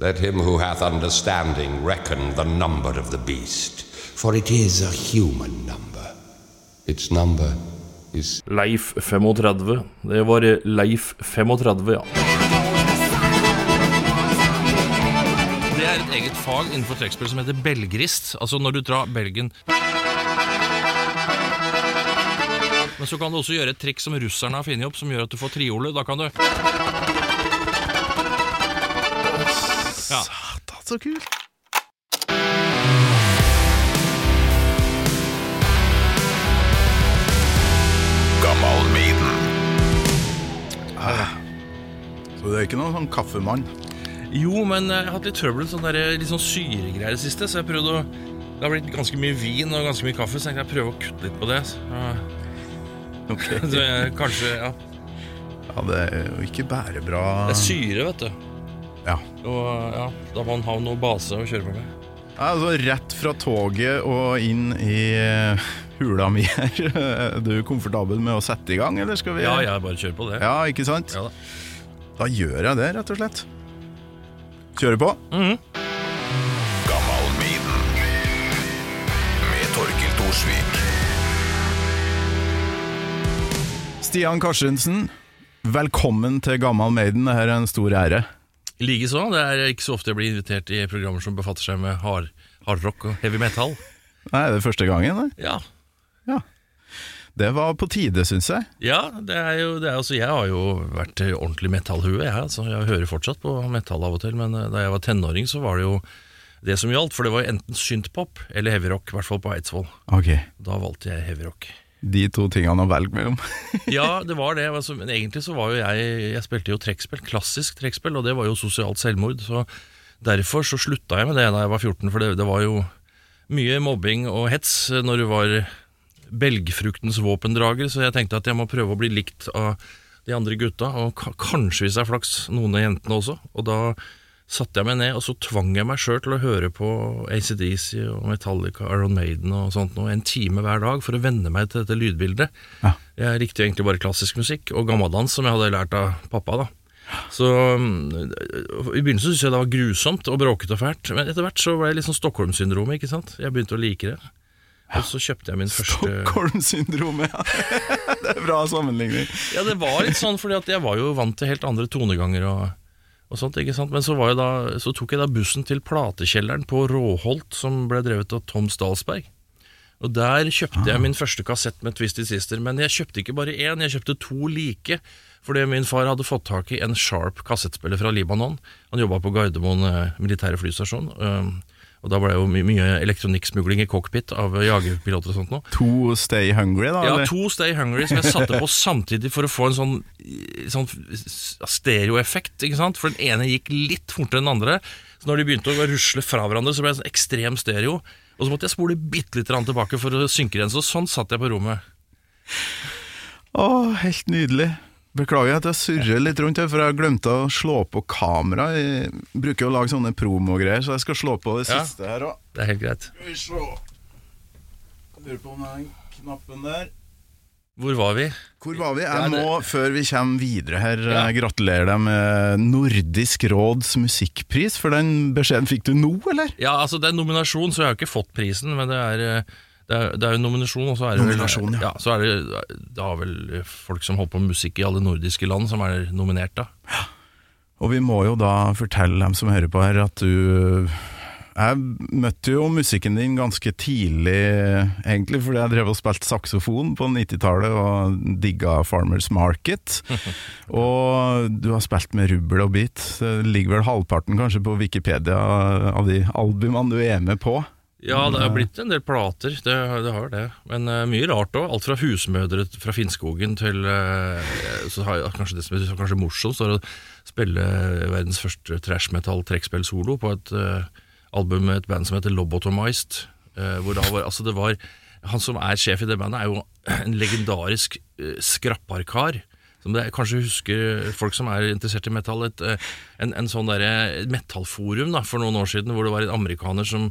Let him who hath understanding reckon the number of the beast, for it is a human number. Its number is Leif 35. Det var Leif 35, ja. Det er et eget fag innenfor trekkspill som heter belgrist. Altså når du drar belgen Men så kan du også gjøre et trikk som russerne har funnet opp, som gjør at du får triolet. Da kan du så kult! Så det er ikke noen sånn kaffemann? Jo, men jeg har hatt litt trøbbel sånn der, litt sånn syregreier i det siste, så jeg prøvde å Det har blitt ganske mye vin og ganske mye kaffe, så jeg tenkte jeg prøve å kutte litt på det. Så, okay. så jeg, kanskje Ja. Ja, det er jo ikke bare bra Det er syre, vet du. Ja. Og ja, da må han ha noe base å kjøre på med. Altså rett fra toget og inn i eh, hula mi her. Er du komfortabel med å sette i gang, eller skal vi Ja, jeg bare kjører på det. Ja, ikke sant? Ja da. Da gjør jeg det, rett og slett. Kjører på. Mm -hmm. Med Torkil Thorsvik. Stian Karstensen, velkommen til Gammal Maiden. Dette er en stor ære. Likeså. Det er ikke så ofte jeg blir invitert i programmer som befatter seg med hard, hardrock og heavy metal. Nei, det er første gangen? Det, Ja, ja. det var på tide, syns jeg. ja det er jo det er, altså, Jeg har jo vært ordentlig metallhue, jeg. Altså, jeg hører fortsatt på metall av og til, men eh, da jeg var tenåring, så var det jo det som gjaldt. For det var enten synthpop eller heavyrock, i hvert fall på Eidsvoll. Ok, Da valgte jeg heavyrock. De to tingene å velge mellom. Ja, det var det. Altså, men egentlig så var jo jeg Jeg spilte jo trekkspill, klassisk trekkspill, og det var jo sosialt selvmord. Så derfor så slutta jeg med det da jeg var 14, for det, det var jo mye mobbing og hets når du var belgfruktens våpendrager, så jeg tenkte at jeg må prøve å bli likt av de andre gutta, og kanskje hvis jeg har flaks, noen av jentene også. Og da satte jeg meg ned, og så tvang jeg meg sjøl til å høre på ACDC og Metallica, Iron Maiden og sånt noe en time hver dag for å venne meg til dette lydbildet. Ja. Jeg likte egentlig bare klassisk musikk og gammeldans, som jeg hadde lært av pappa. da Så mm, I begynnelsen syntes jeg det var grusomt og bråkete og fælt, men etter hvert så ble det litt sånn Stockholm-syndromet. ikke sant? Jeg begynte å like det. Og så kjøpte jeg min første Stockholm-syndromet, ja. det er bra sammenligning. Ja, det var litt sånn, fordi at jeg var jo vant til helt andre toneganger og, og sånt, ikke sant. Men så, var jeg da, så tok jeg da bussen til platekjelleren på Råholt, som ble drevet av Tom Stalsberg. Og der kjøpte jeg min første kassett med Twisted Sister, men jeg kjøpte ikke bare én, jeg kjøpte to like. Fordi min far hadde fått tak i en Sharp kassettspiller fra Libanon. Han jobba på Gardermoen eh, militære flystasjon. Og da ble det jo my mye elektronikksmugling i cockpit av jagerpiloter og sånt noe. To Stay Hungry, da? Ja, eller? to Stay Hungry som jeg satte på samtidig for å få en sånn, sånn stereoeffekt. ikke sant? For den ene gikk litt fortere enn den andre. Så når de begynte å rusle fra hverandre, så ble det sånn ekstrem stereo. Og så måtte jeg spole bitte litt tilbake for å synke igjen. Så sånn satt jeg på rommet. Å, helt nydelig. Beklager at jeg surrer litt rundt her, for jeg glemte å slå på kamera. Jeg bruker å lage sånne promogreier, så jeg skal slå på det Ja. siste her òg. Det er helt greit. Skal vi se. Lurer på om den knappen der. Hvor var vi? Hvor var vi? Jeg må, før vi kommer videre her, Ja. eh, gratulere deg med Nordisk råds musikkpris, for den beskjeden fikk du nå, eller? Ja, altså Det er nominasjon, så jeg har ikke fått prisen, men det er eh, det er, det er jo nominasjon, og så er det vel, ja. så er det, det har vel folk som holder på med musikk i alle nordiske land, som er nominert, da. Og vi må jo da fortelle dem som hører på her, at du Jeg møtte jo musikken din ganske tidlig, egentlig, fordi jeg drev og spilte saksofon på 90-tallet og digga Farmers Market. og du har spilt med rubbel og bit. Det ligger vel halvparten kanskje på Wikipedia av de albumene du er med på. Ja, det er blitt en del plater, det, det har det. Men uh, mye rart òg. Alt fra husmødre fra Finnskogen til uh, Så har jeg kanskje det som er kanskje morsomst, er å spille verdens første trash metal-trekkspill-solo på et uh, album med et band som heter Lobotomized. eh, hvor da var, altså det var Han som er sjef i det bandet, er jo en legendarisk skrapparkar. Som det, kanskje husker folk som er interessert i metall, et, eh, en, en sånn derre metallforum da, for noen år siden, hvor det var en amerikaner som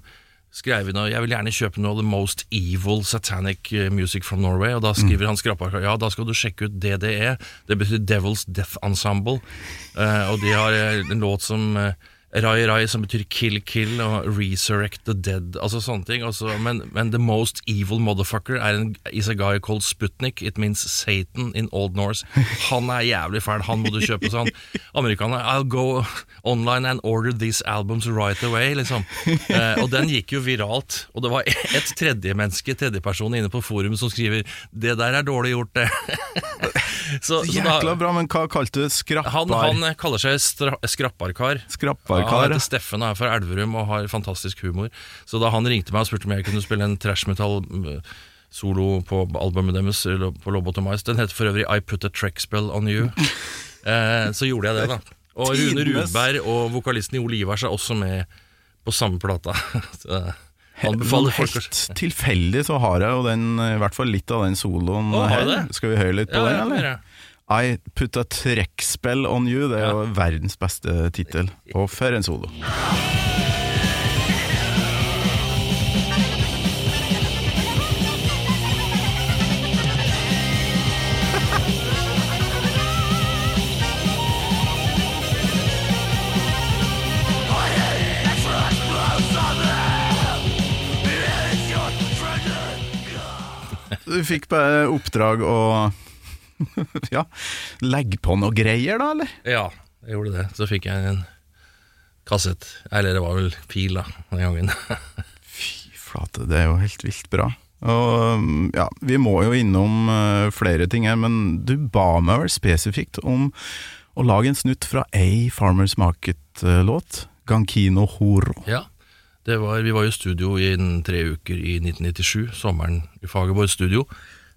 skrev inn og jeg vil gjerne kjøpe noe av the most evil satanic eh, music from Norway. Og da skriver han skrapparka ja, da skal du sjekke ut DDE. Det betyr Devil's Death Ensemble. Uh, og de har eh, en låt som eh, Rai Rai, som betyr kill kill, og resurrect the dead, altså sånne ting. Altså, men, men the most evil motherfucker er en, is a guy called Sputnik. It means Satan in Old Norse. Han er jævlig fæl, han må du kjøpe sånn. Amerikanerne I'll go online and order these albums right away, liksom. Eh, og den gikk jo viralt. Og det var et tredje menneske, tredjeperson inne på forum som skriver 'Det der er dårlig gjort', det. så, så da- bra, men hva kalte du skrappar? han, han kaller seg stra skrapparkar. Ja, han heter Steffen og er fra Elverum og har fantastisk humor. Så da han ringte meg og spurte om jeg kunne spille en trash metal mm, solo på albumet deres, på Lobotomize, Den heter for øvrig I Put a Track Spell On You. eh, så gjorde jeg det, da. Og Rune Rudberg og vokalisten i Olivers er også med på samme plata. Eh, Helt, anbefaler folk helt tilfeldig så har jeg jo den, i hvert fall litt av den soloen oh, her. Skal vi høre litt på Ja, den, eller? I put a trekkspill on you, det er jo verdens beste tittel. Og for en solo. Du fikk bare oppdrag å ja, Legg på noe greier, da, eller? Ja, jeg gjorde det. Så fikk jeg en kassett. Eller det var vel pil, da, den gangen. Fy flate, det er jo helt vilt bra. Og um, ja, vi må jo innom uh, flere ting her, men du ba meg vel spesifikt om å lage en snutt fra ei Farmers Market-låt, Gankino Horo. Ja, det var, vi var jo i studio i tre uker i 1997, sommeren i Fagerborg studio.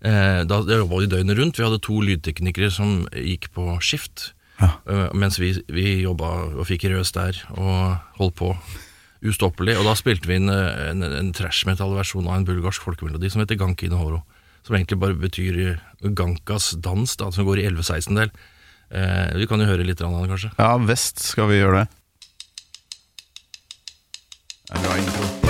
Eh, da jobba vi døgnet rundt. Vi hadde to lydteknikere som gikk på skift. Ja. Eh, mens vi, vi jobba og fikk røs der og holdt på ustoppelig. Og da spilte vi inn en, en, en trash metal-versjon av en bulgarsk folkemelodi som heter Ganki Nohoro. Som egentlig bare betyr eh, Gankas dans, da, som går i 11-16-del. Eh, vi kan jo høre litt av den, kanskje. Ja, vest skal vi gjøre det. Det er bra intro.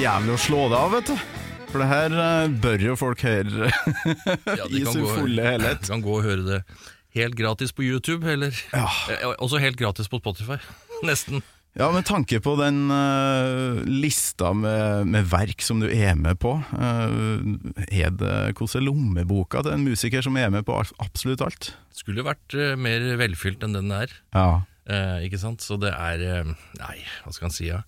Jævlig å slå det av, vet du. For det her eh, bør jo folk høre Ja, i sin gå- fulle helhet. Du kan gå og høre det helt gratis på YouTube, eller Ja. Eh, også helt gratis på Spotify. Nesten. Ja, med tanke på den uh, lista med, med verk som du er med på, uh, er det hvordan lommeboka til en musiker som er med på absolutt alt? Skulle vært uh, mer velfylt enn den er, Ja. ikke sant? Så det er Nei, hva skal en si, ja.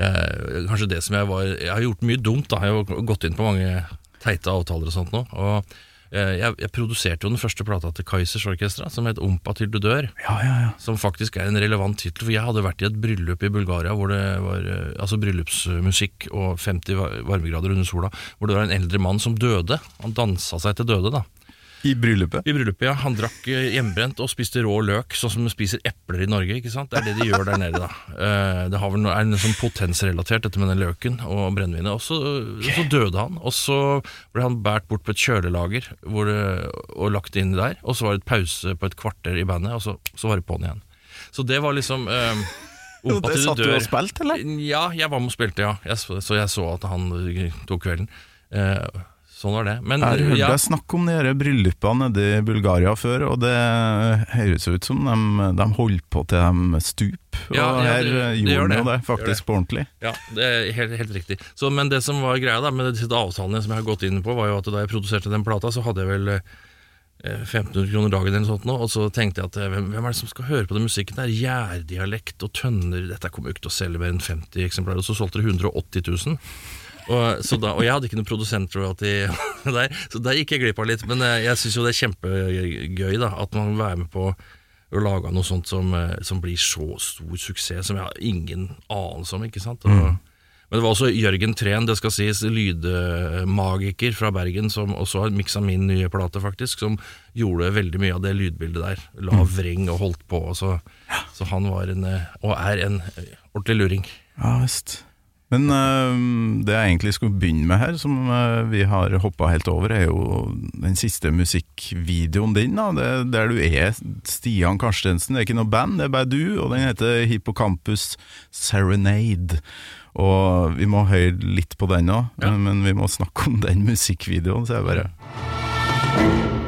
Jeg, kanskje det som jeg var Jeg har gjort mye dumt, da. Jeg har gått inn på mange teite avtaler og sånt nå. Og eh, jeg, jeg produserte jo den første plata til Kaizers Orkestra, som het Ompa til du dør. Ja, ja, ja. Som faktisk er en relevant tittel, for jeg hadde vært i et bryllup i Bulgaria hvor det var eh, altså bryllupsmusikk og 50 varmegrader under sola, hvor det var en eldre mann som døde. Han dansa seg til døde, da. I bryllupet. I bryllupet, ja. Han drakk eh, hjemmebrent og spiste rå løk, sånn som de spiser epler i Norge. ikke sant? Det er det de gjør der nede, da. Eh, Det har vel noe, er sånn potensrelatert, dette med den løken og brennevinet. Og så, så døde han, og så ble han båret bort på et kjølelager hvor det, og lagt inn der. Og så var det et pause på et kvarter i bandet, og så, så var det på'n igjen. Så det var liksom um, det satt du og spilte, eller? Ja, jeg var med og spilte, ja. Jeg, så- jeg så at han tok kvelden. Eh, sånn var det. Men Jeg hørte ja, deg snakke om de her bryllupene nede i Bulgaria før, og det høres ut som de, de holdt på til de stup. Og Ja, ja, her det- det gjorde de jo det. det faktisk på ordentlig. Ja, det er helt, helt riktig. Så, men det som var greia da med disse avtalene som jeg har gått inn på, var jo at da jeg produserte den plata, så hadde jeg vel eh, 1500 kroner dagen eller noe sånt nå, og så tenkte jeg at eh, hvem, hvem er det som skal høre på den musikken der? Gjærdialekt og tønner, dette kommer jo ikke til å selge mer enn 50 eksemplarer, og så solgte det 180 000. Og, så da, og jeg hadde ikke noen produsentroyalty der, så der gikk jeg glipp av litt. Men eh, jeg syns jo det er kjempegøy da at man være med på å lage noe sånt som, eh, som blir så stor suksess, som jeg har ingen anelse om. ikke sant? Og, Men det var også Jørgen Treen, det skal sies, lydmagiker fra Bergen, som også har miksa min nye plate, faktisk, som gjorde veldig mye av det lydbildet der. La vreng og holdt på. Og så, så han var en, eh, og er en ordentlig luring. Ja visst. Men uh, det jeg egentlig skulle begynne med her, som uh, vi har hoppa helt over, er jo den siste musikkvideoen din. da, det, Der du er Stian Karstensen. Det er ikke noe band, det er bare du, og den heter Hippocampus Serenade. Og vi må høre litt på den òg, Ja. men vi må snakke om den musikkvideoen, så jeg bare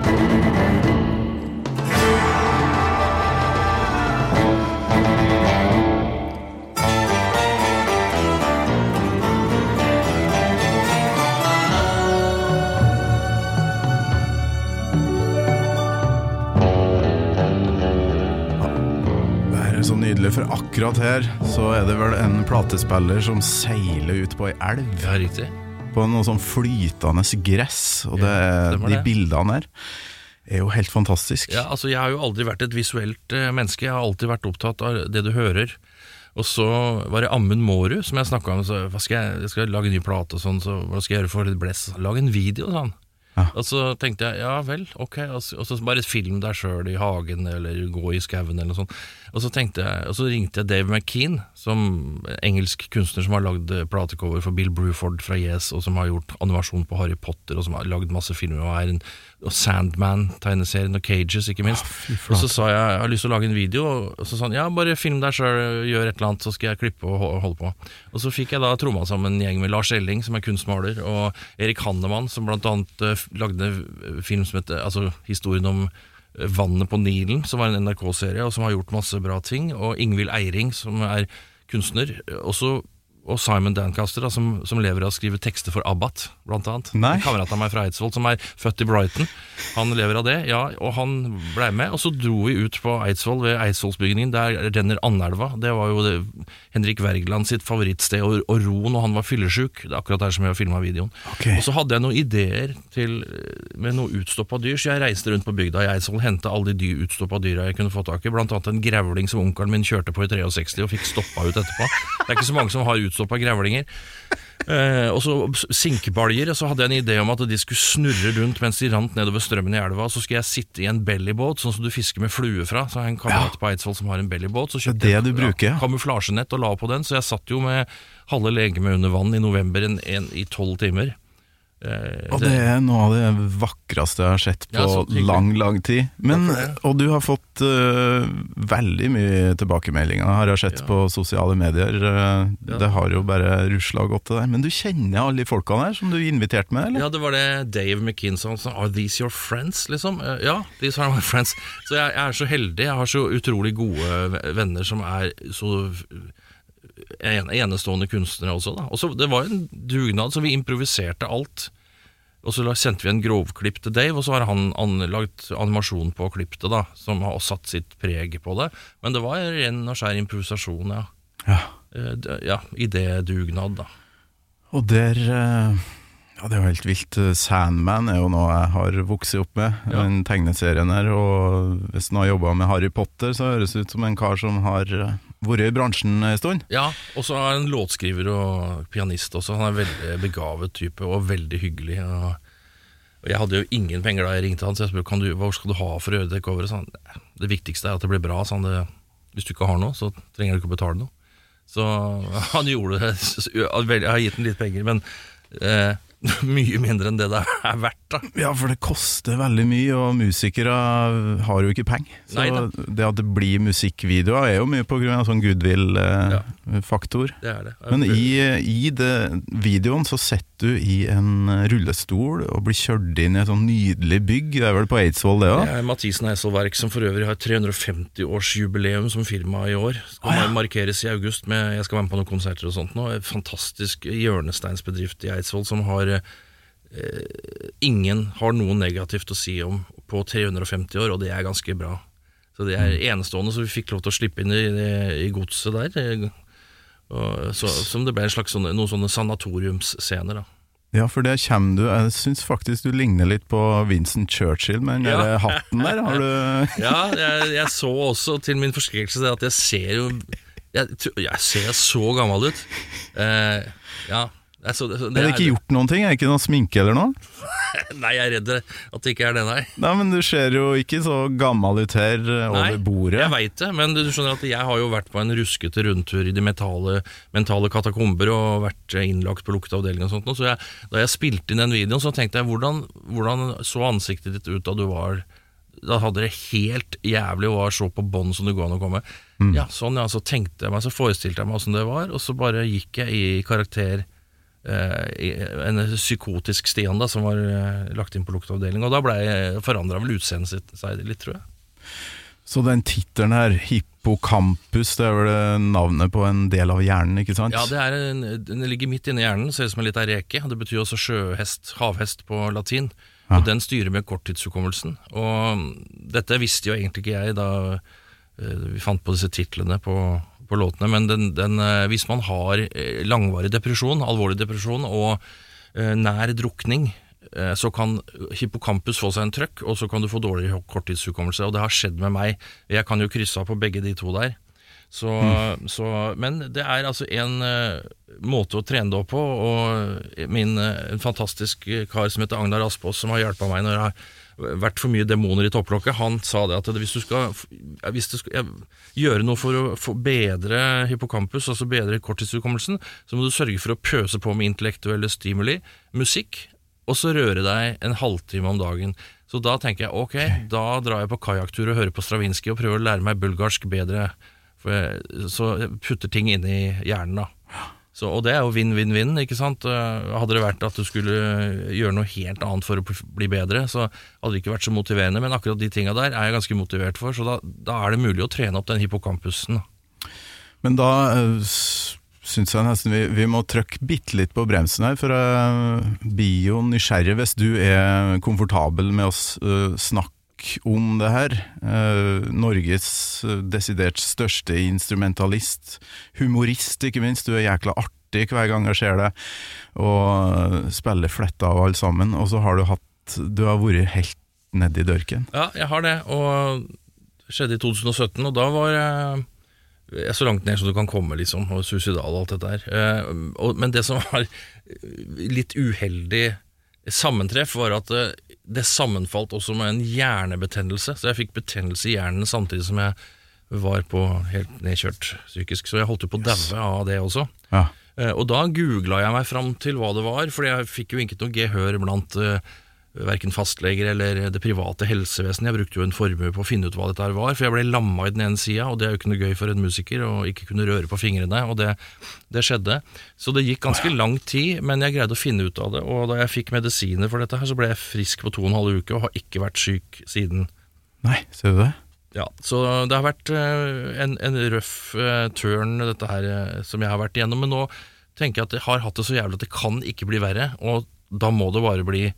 nydelig, for akkurat her så er det vel en platespiller som seiler ut på ei elv. Ja, riktig. På noe sånn flytende gress, og det, Ja, de det. bildene her er jo helt fantastisk. Ja, altså Jeg har jo aldri vært et visuelt eh, menneske. Jeg har alltid vært opptatt av det du hører. Og så var det Amund Mårud som jeg snakka om. Så, hva skal jeg, jeg skal lage en ny plate, og sånn, så hva skal jeg gjøre for litt bless? Lag en video, sa han. Ja. Og så tenkte jeg ja vel, ok. Og så, og så bare film deg sjøl i hagen, eller gå i skauen, eller noe sånt. Og så, tenkte jeg, og så ringte jeg Dave McKean, som engelsk kunstner som har lagd eh, platecover for Bill Bruford fra Yes, og som har gjort animasjon på Harry Potter, og som har lagd masse filmer, og en og Sandman-tegneserien, og Cages, ikke minst. Ah, og så sa jeg jeg har lyst til å lage en video, og så sa han ja, bare film deg sjøl, gjør et eller annet, så skal jeg klippe og holde på. Og så fikk jeg da tromma sammen en gjeng med Lars Elling, som er kunstmaler, og Erik Hannemann, som blant annet eh, lagde film som heter Altså historien om eh, Vannet på Nilen, som var en NRK-serie, og som har gjort masse bra ting, og Ingvild Eiring, som er kunstner. Også, og Simon Dancaster, da, som, som lever av å skrive tekster for Abbat, blant annet. Nei. En kamerat av meg fra Eidsvoll som er født i Brighton. Han lever av det, ja, og han ble med. Og så dro vi ut på Eidsvoll, ved Eidsvollsbygningen. Der renner Andelva. Det var jo det, Henrik Wergeland sitt favorittsted å, å ro når han var fyllesyk. Det er akkurat der som jeg har filma videoen. Okay. Og så hadde jeg noen ideer til, med noe utstoppa dyr, så jeg reiste rundt på bygda i Eidsvoll, henta alle de dy- utstoppa dyra jeg kunne få tak i, blant annet en grevling som onkelen min kjørte på i 63 og fikk stoppa ut etterpå. Det er ikke så mange som har utstoppa grevlinger. Eh, og så sinkebaljer, og så hadde jeg en idé om at de skulle snurre rundt mens de rant nedover strømmen i elva. Så skulle jeg sitte i en bellybåt, sånn som du fisker med flue fra. Så jeg har en kamerat på Eidsvoll som har en bellybåt. Så kjøpte Det jeg bruker, ja. kamuflasjenett og la på den, så jeg satt jo med halve legemet under vann i november en, en, i tolv timer. Eh, Og det er noe av det vakreste jeg har sett på Ja, lang, lang tid. Men, og du har fått uh, veldig mye tilbakemeldinger, har jeg sett Ja. på sosiale medier. Uh, Ja. Det har jo bare rusla godt til deg. Men du kjenner alle de folkene der som du inviterte med, eller? Ja, det var det Dave McKinson sa. sa, Are these your friends? liksom? Uh, Ja, these are my friends. Så jeg, jeg er så heldig. Jeg har så utrolig gode venner som er så enestående kunstnere også. da. Og så Det var en dugnad, så vi improviserte alt. Og så sendte vi en grovklipp til Dave, og så har han an, animasjon på klippet, da, som har satt sitt preg på det. Men det var ren og skjær improvisasjon, ja. Ja. Eh, d- Ja, Idédugnad, da. Og der øh, Ja, det er jo helt vilt. Sandman er jo noe jeg har vokst opp med, Ja. den tegneserien her. Og hvis noen har jobba med Harry Potter, så høres det ut som en kar som har øh, vært i bransjen en stund. Ja, og så er han låtskriver og pianist også. Han er veldig begavet type og veldig hyggelig. Og, Jeg hadde jo ingen penger da jeg ringte han, så jeg spurte du, hva skal du ha for å gjøre det coveret. Så det viktigste er at det blir bra. Så han, det, hvis du ikke har noe, så trenger du ikke å betale noe. Så han gjorde det. Jeg har gitt ham litt penger, men eh, mye mindre enn det det er verdt. da Ja, for det koster veldig mye, og musikere har jo ikke penger. Så det at det blir musikkvideoer er jo mye på grunn av sånn goodwill-faktor. Det det. Men i, i det videoen så sitter du i en rullestol og blir kjørt inn i et sånn nydelig bygg. Det er vel på Eidsvoll, det Det òg? er Mathisen Eidsvollverk, som for øvrig har 350-årsjubileum som firma i år. Skal ah, ja. markeres i august. Med, jeg skal være med på noen konserter og sånt nå. Fantastisk hjørnesteinsbedrift i Eidsvoll som har Ingen har noe negativt å si om på 350 år, og det er ganske bra. Så det er enestående, så vi fikk lov til å slippe inn i, i godset der. eh, Og, så, som det ble en slags sånne, noen sånne sanatoriumsscener, da. Ja, for der kommer du Jeg syns faktisk du ligner litt på Vincent Churchill med den Ja. der hatten der. Har du Ja, jeg, jeg så også til min forskrekkelse at jeg ser jo Jeg, jeg ser så gammel ut. Eh, ja, Det er, så, det, Er det ikke gjort noen ting? Er det ikke noe sminke eller noe? Nei, jeg er redd at det ikke er det, nei. Nei, men du ser jo ikke så gammel ut her eh, over Nei, bordet. Jeg veit det, men du skjønner at jeg har jo vært på en ruskete rundtur i de mentale, mentale katakomber og vært innlagt på lukteavdeling og sånt. Så jeg, da jeg spilte inn den videoen, så tenkte jeg hvordan, hvordan så ansiktet ditt ut da du var Da hadde det helt jævlig og var så på bånn som det går an å komme. Ja, sånn ja, Så tenkte jeg meg, så forestilte jeg meg åssen det var, og så bare gikk jeg i karakter. Eh, en psykotisk Stian da som var eh, lagt inn på lukteavdeling. Og da forandra vel utseendet sitt seg litt, tror jeg. Så den tittelen her, hippocampus, det er vel eh, navnet på en del av hjernen, ikke sant? Ja, det er en, Den ligger midt inni hjernen, ser ut som en liten reke. Det betyr også sjøhest, havhest på latin. Og den styrer med korttidshukommelsen. Og dette visste jo egentlig ikke jeg da eh, vi fant på disse titlene på, på låtene, men den, den, eh, hvis man har eh, langvarig depresjon, alvorlig depresjon og eh, nær drukning, så kan hippocampus få seg en trøkk, og så kan du få dårlig korttidshukommelse. Og det har skjedd med meg. Jeg kan jo krysse av på begge de to der. Så, så, men det er altså en måte å trene det opp på, og min en fantastisk kar som heter Agnar Aspås, som har hjulpet meg når jeg har vært for mye demoner i topplokket, han sa det at hvis du skal, hvis du skal gjøre noe for å få bedre hippocampus, altså bedre korttidshukommelsen, så må du sørge for å pøse på med intellektuelle stimuli, musikk, og så røre deg en halvtime om dagen. Så da tenker jeg ok, da drar jeg på kajakktur og hører på Stravinskij og prøver å lære meg bulgarsk bedre. For jeg, så jeg putter ting inn i hjernen, da. Så, og det er jo vinn-vinn-vinn, ikke sant. Eh, Hadde det vært at du skulle gjøre noe helt annet for å bli bedre, så hadde det ikke vært så motiverende. Men akkurat de tinga der er jeg ganske motivert for, så da, da er det mulig å trene opp den hippocampusen. Men da uh, syns jeg nesten vi, vi må trykke bitte litt på bremsen her, for blir jo nysgjerrig hvis du er komfortabel med å s- uh, om det her. Eh, Norges uh, desidert største instrumentalist, humorist ikke minst. Du er jækla artig hver gang jeg ser deg, og uh, spiller fletta av alle sammen. Og så har du hatt Du har vært helt nedi dørken. Ja, jeg har det, og det skjedde i 2017, og da var jeg jeg så langt ned som du kan komme, liksom, og suicidal og alt dette der. Eh, men det som var litt uheldig sammentreff, var at det, det sammenfalt også med en hjernebetennelse. Så jeg fikk betennelse i hjernen samtidig som jeg var på helt nedkjørt psykisk. Så jeg holdt jo på å daue av det også. Ja. Eh, Og da googla jeg meg fram til hva det var, for jeg fikk jo ikke noe gehør blant uh, verken fastleger eller det private helsevesenet. Jeg brukte jo en formue på å finne ut hva dette her var, for jeg ble lamma i den ene sida, og det er jo ikke noe gøy for en musiker å ikke kunne røre på fingrene, og det, det skjedde. Så det gikk ganske lang tid, men jeg greide å finne ut av det, og da jeg fikk medisiner for dette her, så ble jeg frisk på to og en halv uke og har ikke vært syk siden. Nei, ser du det? Ja, så det har vært eh, en, en røff tørn, turn, dette her, eh, som jeg har vært igjennom. Men nå tenker jeg at jeg har hatt det så jævlig at det kan ikke bli verre, og da må det bare bli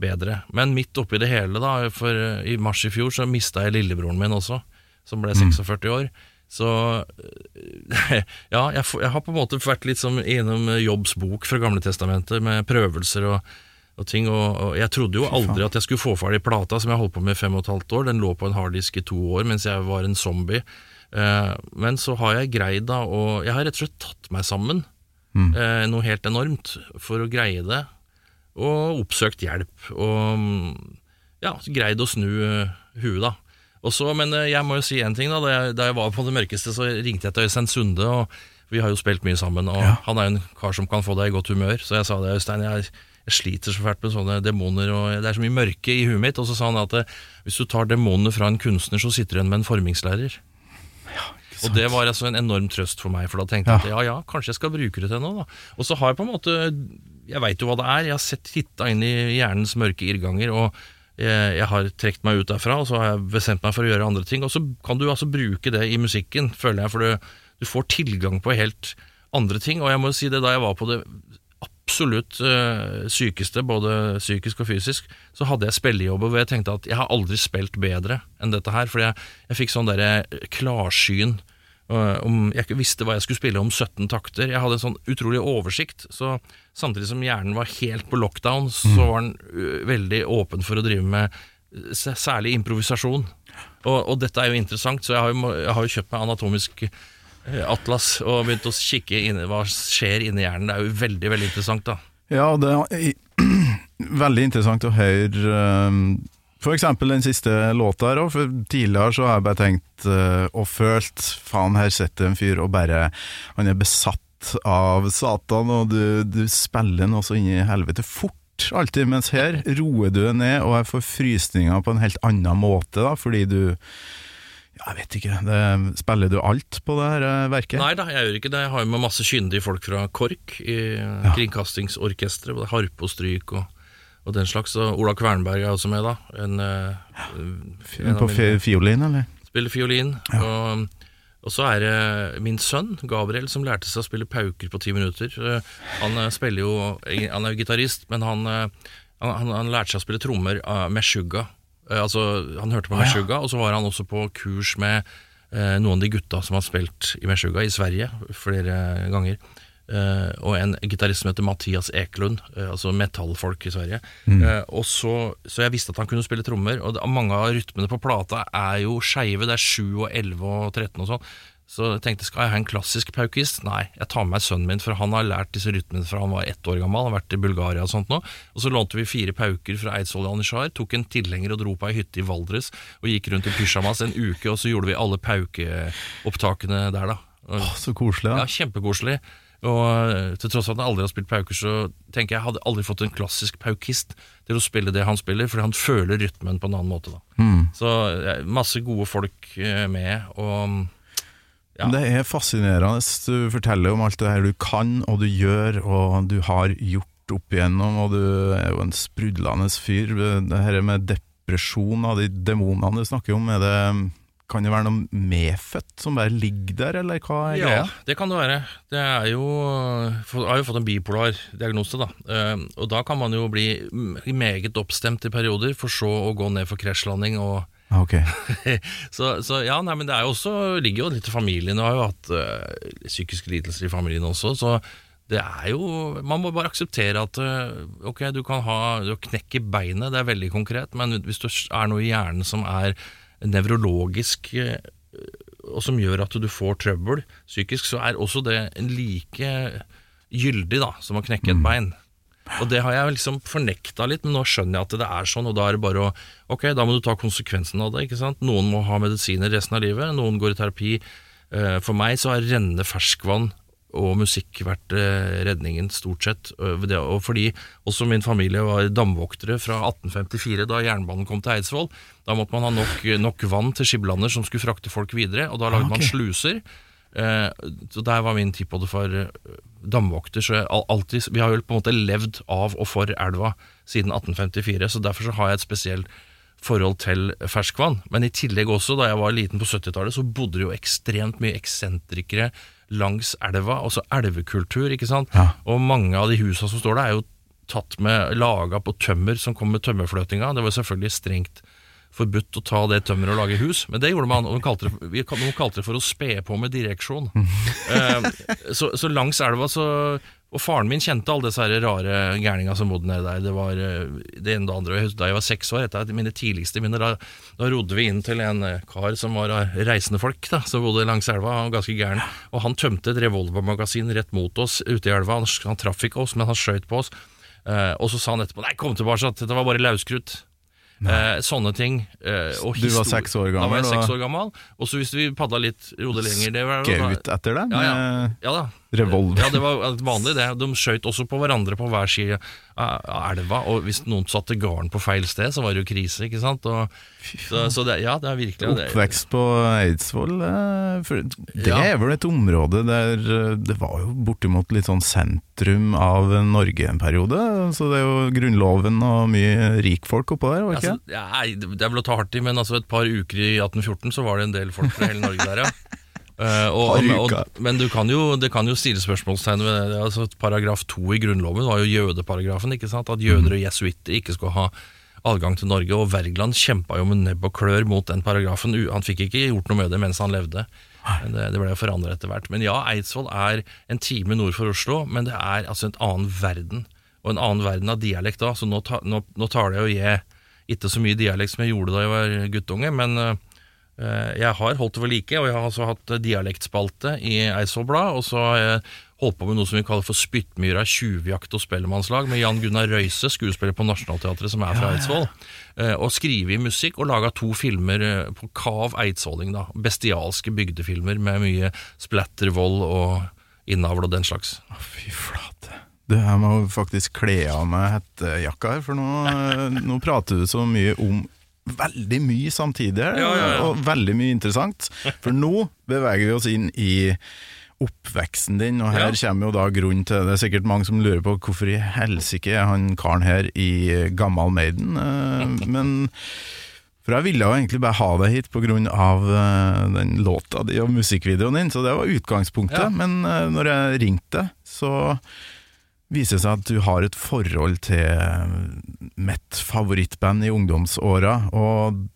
bedre. Men midt oppi det hele, da, for eh, i mars i fjor så mista jeg lillebroren min også, som ble 46 år. Så eh, ja, jeg, jeg har på en måte vært litt som innom Jobbs bok fra Gamle Testamentet, med prøvelser og, og ting. Og, og jeg trodde jo aldri at jeg skulle få ferdig plata som jeg holdt på med i fem og et halvt år. Den lå på en harddisk i to år mens jeg var en zombie. Eh, men så har jeg greid da og Jeg har rett og slett tatt meg sammen, eh, noe helt enormt, for å greie det. Og oppsøkt hjelp. Og ja, greid å snu eh, huet, da. Og så, men eh, jeg må jo si en ting. Da Da jeg, da jeg var på det mørkeste, så ringte jeg til Øystein Sunde. Og vi har jo spilt mye sammen, og han er jo en kar som kan få deg i godt humør. Så jeg sa det, Øystein, jeg, jeg sliter så fælt med sånne demoner, og det er så mye mørke i huet mitt. Og så sa han at eh, hvis du tar demonene fra en kunstner, så sitter du igjen med en formingslærer. Og det var altså en enorm trøst for meg, for da tenkte jeg at ja ja, kanskje jeg skal bruke det til noe. da. Og så har jeg på en måte Jeg veit jo hva det er. Jeg har sett titta inn i hjernens mørke irrganger, og jeg, jeg har trukket meg ut derfra, og så har jeg bestemt meg for å gjøre andre ting. Og så kan du altså bruke det i musikken, føler jeg, for du, du får tilgang på helt andre ting. Og jeg må jo si det, da jeg var på det absolutt øh, sykeste, både psykisk og fysisk, så hadde jeg spillejobber hvor jeg tenkte at jeg har aldri spilt bedre enn dette her. Fordi jeg, jeg fikk sånn derre klarsyn eh, om Jeg ikke visste hva jeg skulle spille om 17 takter. Jeg hadde en sånn utrolig oversikt. Så samtidig som hjernen var helt på lockdown, så var den veldig åpen for å drive med særlig improvisasjon. Og, og dette er jo interessant, så jeg har jo, jeg har jo kjøpt meg anatomisk eh, Atlas og begynt å kikke inn i hva skjer inni hjernen. Det er jo veldig veldig interessant. da Ja, det er veldig interessant å høre for eksempel den siste låta her òg, tidligere så har jeg bare tenkt uh, og følt faen, her sitter en fyr og bare Han er besatt av Satan, og du, du spiller noe så inn i helvete fort alltid, mens her roer du deg ned, og jeg får frysninger på en helt annen måte, da, fordi du ja, Jeg vet ikke, det, spiller du alt på det her eh, verket? Nei da, jeg gjør ikke det. Jeg har jo med masse kyndige folk fra KORK i Kringkastingsorkesteret. Både harpe og stryk og, og den slags. Og Ola Kvernberg er også med, da. En, ja. en på fiolin, eller? spiller fiolin. Og, og så er det min sønn Gabriel som lærte seg å spille pauker på ti minutter. Eh, Han eh, spiller jo Han er jo gitarist, men han, eh, han, han, lærte seg å spille trommer eh, med. Eh, Altså, han hørte på Meshuggah, og så var han også på kurs med eh, noen av de gutta som har spilt i Meshuggah i Sverige flere ganger. Eh, og en gitarist som heter Mathias Eklund, eh, altså metallfolk i Sverige. Eh, og så, så jeg visste at han kunne spille trommer, og det, mange av rytmene på plata er jo skeive. Det er 7 og 11 og 13 og sånn. Så jeg tenkte, skal jeg ha en klassisk paukist? Nei, jeg tar med meg sønnen min, for han har lært disse rytmene fra han var ett år gammel. Han har vært i Bulgaria og sånt nå. Og så lånte vi fire pauker fra Eidsvoll Anishar tok en tilhenger og dro på ei hytte i Valdres, og gikk rundt i pysjamas en uke, og så gjorde vi alle paukeopptakene der, da. Åh, så koselig. ja, da. kjempekoselig. Og eh, til tross for at han aldri har spilt pauker, så tenker jeg hadde aldri fått en klassisk paukist til å spille det han spiller, fordi han føler rytmen på en annen måte. Mm. Så masse gode folk eh, med, og Ja. Det er fascinerende. Du forteller om alt det her du kan og du gjør og du har gjort opp igjennom, og du er jo en sprudlende fyr. Det her med depresjon av de demonene du snakker om, er det, kan det være noe medfødt som bare ligger der, eller hva er Ja, det kan det være. Det er jo Jeg har jo fått en bipolar diagnose, da. Eh, Og da kan man jo bli meget oppstemt i perioder, for så å gå ned for krasjlanding og Ah, Ok. så, så ja, nei, men det er jo også, ligger jo litt i familien. Jeg har jo hatt øh, psykiske lidelser i familien også, så det er jo Man må bare akseptere at øh, ok, du kan ha du knekk i beinet, det er veldig konkret, men hvis det er noe i hjernen som er nevrologisk øh, og som gjør at du får trøbbel psykisk, så er også det like gyldig da, som å knekke et bein. Og det har jeg liksom fornekta litt, men nå skjønner jeg at det er sånn, og da er det bare å Ok, da må du ta konsekvensen av det, ikke sant. Noen må ha medisiner resten av livet, noen går i terapi. Eh, For meg så er rennende ferskvann og musikk vært eh, redningen, stort sett. Eh, Og fordi også min familie var damvoktere fra 1854, da jernbanen kom til Eidsvoll. Da måtte man ha nok, nok vann til Skiblander som skulle frakte folk videre, og da lagde man sluser. Eh, så Der var min tippoldefar eh, damvokter. Så alltid, vi har jo på en måte levd av og for elva siden 1854, så derfor så har jeg et spesielt forhold til ferskvann. Men i tillegg også, da jeg var liten på 70-tallet, så bodde det jo ekstremt mye eksentrikere langs elva, altså elvekultur, ikke sant. Ja. Og mange av de husa som står der, er jo tatt med laga på tømmer som kom med tømmerfløtinga. Det var selvfølgelig strengt forbudt å ta det tømmeret og lage hus, men det gjorde man. Og de kalte det, vi- noen kalte det for å spe på med direksjon. Eh, så, så langs elva så Og faren min kjente alle disse rare gærninga som bodde nede der. Det var eh, det ene og det andre. Jeg husker Da jeg var seks år, et av mine tidligste minner, da, da rodde vi inn til en eh, kar som var av reisende folk, da, som bodde langs elva, han var ganske gæren. Og han tømte et revolvermagasin rett mot oss ute i elva. Han, han traff ikke oss, men han skjøt på oss. Eh, og så sa han etterpå Nei, kom tilbake, at dette var bare lauskrutt. Eh, sånne ting. Eh, og Du var seks år gammel? Da var jeg seks år gammel. Og så hvis vi padla litt, rodde lenger det var, Gaut etter det? ja, ja. ja da. Revolver. Ja, det var vanlig det. De skjøt også på hverandre på hver side av elva, og hvis noen satte garden på feil sted, så var det jo krise, ikke sant? Og, så, så det, ja, det er virkelig det. Oppvekst på Eidsvoll, eh, det Ja. er vel et område der eh, det var jo bortimot litt sånn sentrum av Norge en periode. Så det er jo Grunnloven og mye rikfolk oppå der, var det Altså, ja, det er vel å ta hardt i, men altså et par uker i 1814 så var det en del folk fra hele Norge der, ja. Eh, og, og, og, men du kan jo, det kan jo stille spørsmålstegn ved det. Altså, paragraf to i Grunnloven var jo jødeparagrafen. ikke sant? At jøder og jesuitter ikke skulle ha adgang til Norge. Og Wergeland kjempa jo med nebb og klør mot den paragrafen. Han fikk ikke gjort noe med det mens han levde. Men det, det ble jo forandret etter hvert. Men ja, Eidsvoll er en time nord for Oslo, men det er altså en annen verden. Og en annen verden av dialekt da. Så nå, ta, nå, nå tar det jo jeg ikke så mye dialekt som jeg gjorde da jeg var guttunge, men, Eh, Jeg har holdt det ved like, og jeg har altså hatt eh, dialektspalte i Eidsvoll Blad. Og så har jeg holdt på med noe som vi kaller for Spyttmyra tjuvjakt og spellemannslag, med Jan Gunnar Røise, skuespiller på Nationaltheatret, som er fra Eidsvoll. Eh, Og skrevet musikk og laga to filmer eh, på kav eidsvolling, da. Bestialske bygdefilmer med mye splattervold og innavl og den slags. Fy flate. Du, jeg må faktisk kle av meg hettejakka her, for nå, eh, nå prater du så mye om veldig mye samtidig, her, Ja, ja, og veldig mye interessant. For nå beveger vi oss inn i oppveksten din, og her kommer jo da grunnen til Det er sikkert mange som lurer på hvorfor i helsike er han karen her i eh, Gammal Maiden, eh, men for jeg ville jo egentlig bare ha deg hit pga. Uh, den låta di og musikkvideoen din, så det var utgangspunktet. Ja. Men eh, når jeg ringte, så viser det seg at du har et forhold til mitt favorittband i ungdomsåra. Og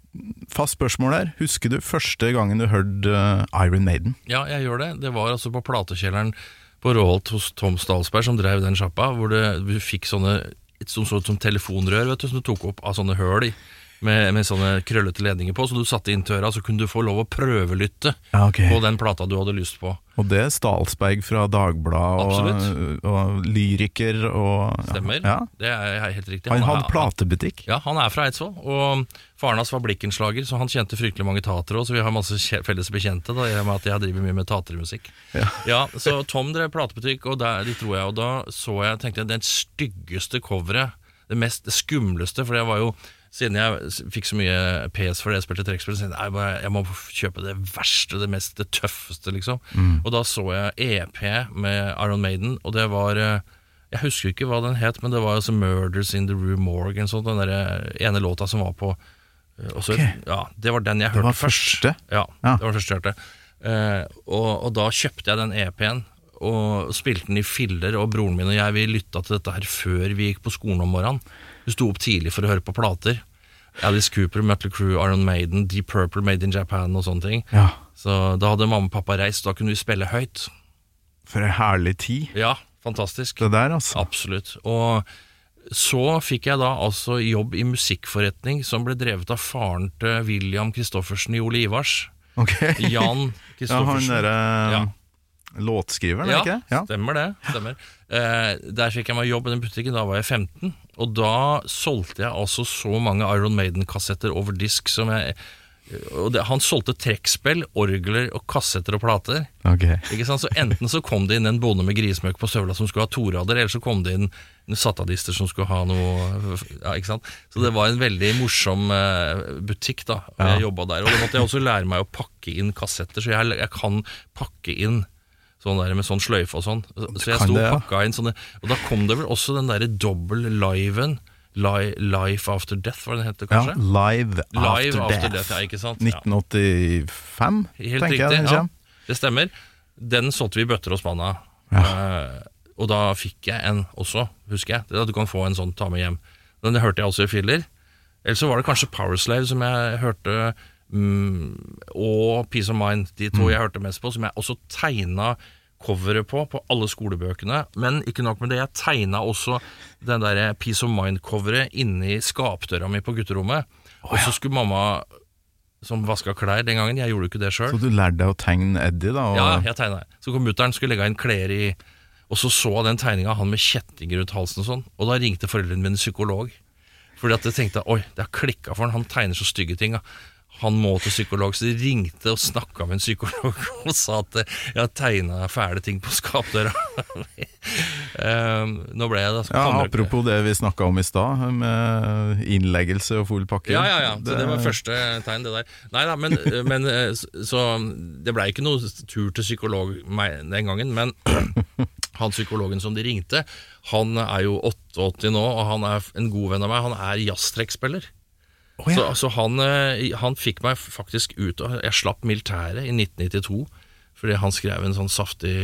fast spørsmål her, husker du første gangen du hørte eh, Iron Maiden? Ja, jeg gjør det. Det var altså på platekjelleren på Råholt hos Tom Stalsberg, som drev den sjappa, hvor du fikk sånne som så ut som telefonrør, vet du, som du tok opp av sånne høl i. Med, med sånne krøllete ledninger på, så du satte inn tøra, så kunne du få lov å prøvelytte Ja, okay. på den plata du hadde lyst på. Og det er Stalsberg fra Dagbladet og, og lyriker og Stemmer. Ja. Det er helt riktig. Han han hadde platebutikk. Ja, han er fra Eidsvoll, og faren hans var blikkenslager, så han kjente fryktelig mange tatere òg, så vi har masse felles bekjente, da, med at jeg driver mye med tatermusikk. Ja. så Tom drev platebutikk, og der, de tror jeg, og da så jeg, tenkte jeg, den styggeste coveret, det mest skumleste, for det var jo, siden jeg fikk så mye PS for det jeg spilte trekkspill, så jeg, jeg, bare, jeg må kjøpe det verste, det mest, det tøffeste, liksom. Og da så jeg EP med Iron Maiden, og det var... eh, jeg husker ikke hva den het, men det var altså 'Murders in the Rue Morgue', en sånn, den der ene låta som var på eh, også, okay. Ja, Det var den jeg hørte først. Ja, Ja. det var første jeg hørte. Uh, og, og da kjøpte jeg den EP-en og spilte den i filler, og broren min og jeg vi lytta til dette her før vi gikk på skolen om morgenen. Vi sto opp tidlig for å høre på plater. Alice Cooper, Mötley Crüe, Iron Maiden, Deep Purple, Made in Japan og sånne ting. Ja, Så da hadde mamma og pappa reist, da kunne vi spille høyt. for ei herlig tid, Ja, fantastisk. det der, altså. Absolutt. Og så fikk jeg da altså jobb i musikkforretning som ble drevet av faren til William Christoffersen i Ole Ivars. Ok. Jan Ja, han derre Ja. låtskriveren, er Ja, ikke det? Ja. stemmer det. Stemmer. Eh, der fikk jeg meg jobb i den butikken, da var jeg 15. Og da solgte jeg altså så mange Iron Maiden-kassetter over disk som jeg det, Han solgte trekkspill, orgler og kassetter og plater. Okay. Så Enten så kom det inn en bonde med grismøkk på støvla som skulle ha torader, eller så kom det inn satadister som skulle ha noe ja, ikke sant? Så det var en veldig morsom eh, butikk da og Jeg jobba der. Og da måtte jeg også lære meg å pakke inn kassetter, så jeg, jeg kan pakke inn sånn der med sånn sløyfe og sånn. Så jeg sto og pakka inn sånne Og da kom det vel også den derre dobbel liven. Li, Life After Death, var det den het kanskje? Ja, Live After, After Death. Death, ja, ikke sant? 1985, Helt tenker riktig, jeg den ja. Det stemmer. Den solgte vi i bøtter og spann av. Eh, og da fikk jeg en også, husker jeg. Det at Du kan få en sånn ta med hjem. Den hørte jeg også i filler. Eller så var det kanskje Powerslave som jeg hørte, mm, og Peace of Mind. De to jeg hørte mest på, som jeg også tegna coveret på, på alle skolebøkene. Men ikke nok med det, jeg tegna også den der Peace of Mind-coveret inni skapdøra mi på gutterommet. Og så skulle mamma som vaska klær den gangen, jeg gjorde jo ikke det sjøl. Så du lærte deg å tegne Eddie, da? Og, Ja, jeg tegna. Så kom mutter'n skulle legge inn klær i Og så så jeg den tegninga han med kjettinger rundt halsen og sånn. Og da ringte foreldrene mine psykolog. Fordi at jeg tenkte oi, det har klikka for han, han tegner så stygge ting. Ja. Han må til psykolog, så de ringte og snakka med en psykolog og sa at eh, jeg har tegna fæle ting på skapdøra. um, nå ble jeg da Ja, apropos det vi snakka om i stad, med innleggelse og full pakke. Ja, ja, ja. Så det var første tegn, det der. Nei da, men, men eh, så- så det blei ikke noe tur til psykolog den gangen, men han psykologen som de ringte, han er jo 88 nå, og han er en god venn av meg. Han er jazztrekkspiller. Å, ja. Så, så han, eh, han fikk meg faktisk ut av Jeg slapp militæret i 1992 fordi han skrev en sånn saftig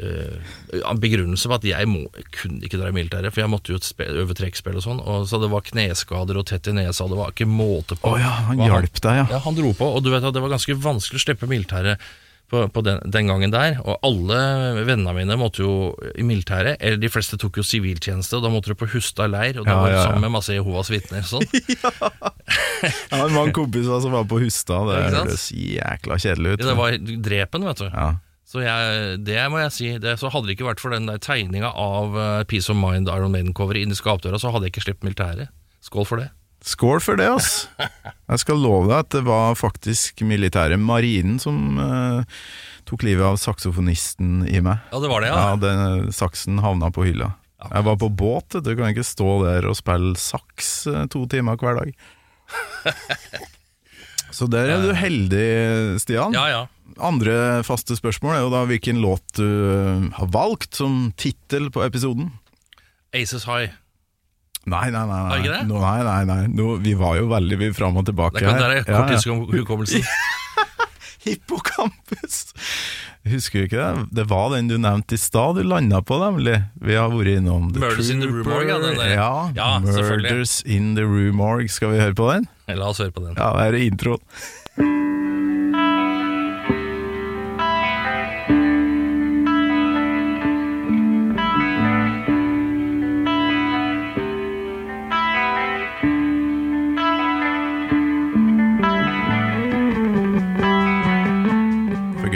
uh, begrunnelse på at jeg, må, kunne ikke dra i militæret, for jeg måtte jo øve trekkspill og sånn. Og så det var kneskader og tett i nesa, det var ikke måte på. Oh, ja, han hjalp deg, ja. Ja, han dro på, og du vet at det var ganske vanskelig å slippe militæret på, på den, den gangen der. Og alle vennene mine måtte jo i militæret, eller de fleste tok jo siviltjeneste, og da måtte du på Hustad leir, og da Ja, var du ja, ja. sammen med masse Jehovas vitner. Sånn. Jeg har mange kompiser som var på Hustad, det høres jækla kjedelig ut. Det var drepen, vet du. ja. Så jeg, det må jeg si. Det, så hadde det ikke vært for den der tegninga av eh, Peace of Mind Iron Maiden-coveret inni skapdøra, så hadde jeg ikke sluppet militæret. Skål for det. Skål for det, ass. Jeg skal love deg at det var faktisk militære marinen som eh, tok livet av saksofonisten i meg. Ja, det var det, Ja, ja. den saksen havna på hylla. Jeg var på båt, du kan ikke stå der og spille saks eh, to timer hver dag. Så der er du heldig, Stian. Ja, ja. Andre faste spørsmål er jo da hvilken låt du eh, har valgt som tittel på episoden. Aces High. Nei, nei, nei. Nei. Nå, nei, nei, nei. No, vi var jo veldig mye fram og tilbake Det, kan, det er her. Ja, ja. korttidshukommelsen. Hippocampus! Husker du ikke det? Det var den du nevnte i stad du landa på, nemlig. Vi har vært innom The Murders in the Rue Trooper. Ja. Ja. Murders in the Rue Morgue. Skal vi høre på den? La oss høre på den. Ja, det er introen.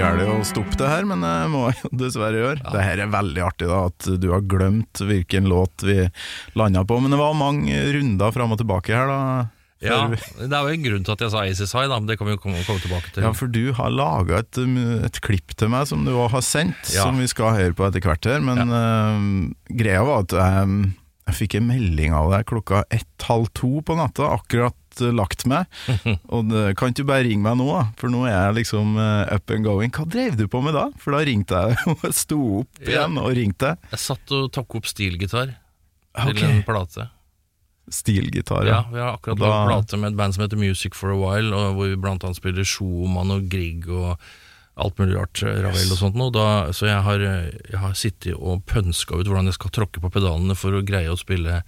Gærent å stoppe det her, men jeg må jo dessverre gjøre. Det her er veldig artig da, at du har glemt hvilken låt vi landa på, men det var mange runder fram og tilbake her da. Ja, Det er jo en grunn til at jeg sa Aces High, da, men det kan vi jo komme, komme tilbake til. Ja, for du har laga et, et klipp til meg som du òg har sendt, Ja. som vi skal høre på etter hvert her. Men um, greia var at jeg, jeg fikk en melding av deg klokka ett-halv to på natta, akkurat uh, lagt meg. Og det, kan ikke du bare ringe meg nå? For nå er jeg liksom uh, up and going. Hva drev du på med da? For da ringte jeg og sto opp igjen og ringte. Jeg satt og tok opp stilgitar til til en plate. Stilgitar, Ja. Vi har akkurat da- lagd plate med et band som heter Music for a While, hvor vi blant annet spiller Schumann og Grieg og alt mulig rart, eh, Ravel og sånt noe. Så jeg har, eh, jeg har sittet og pønska ut hvordan jeg skal tråkke på pedalene for å greie å spille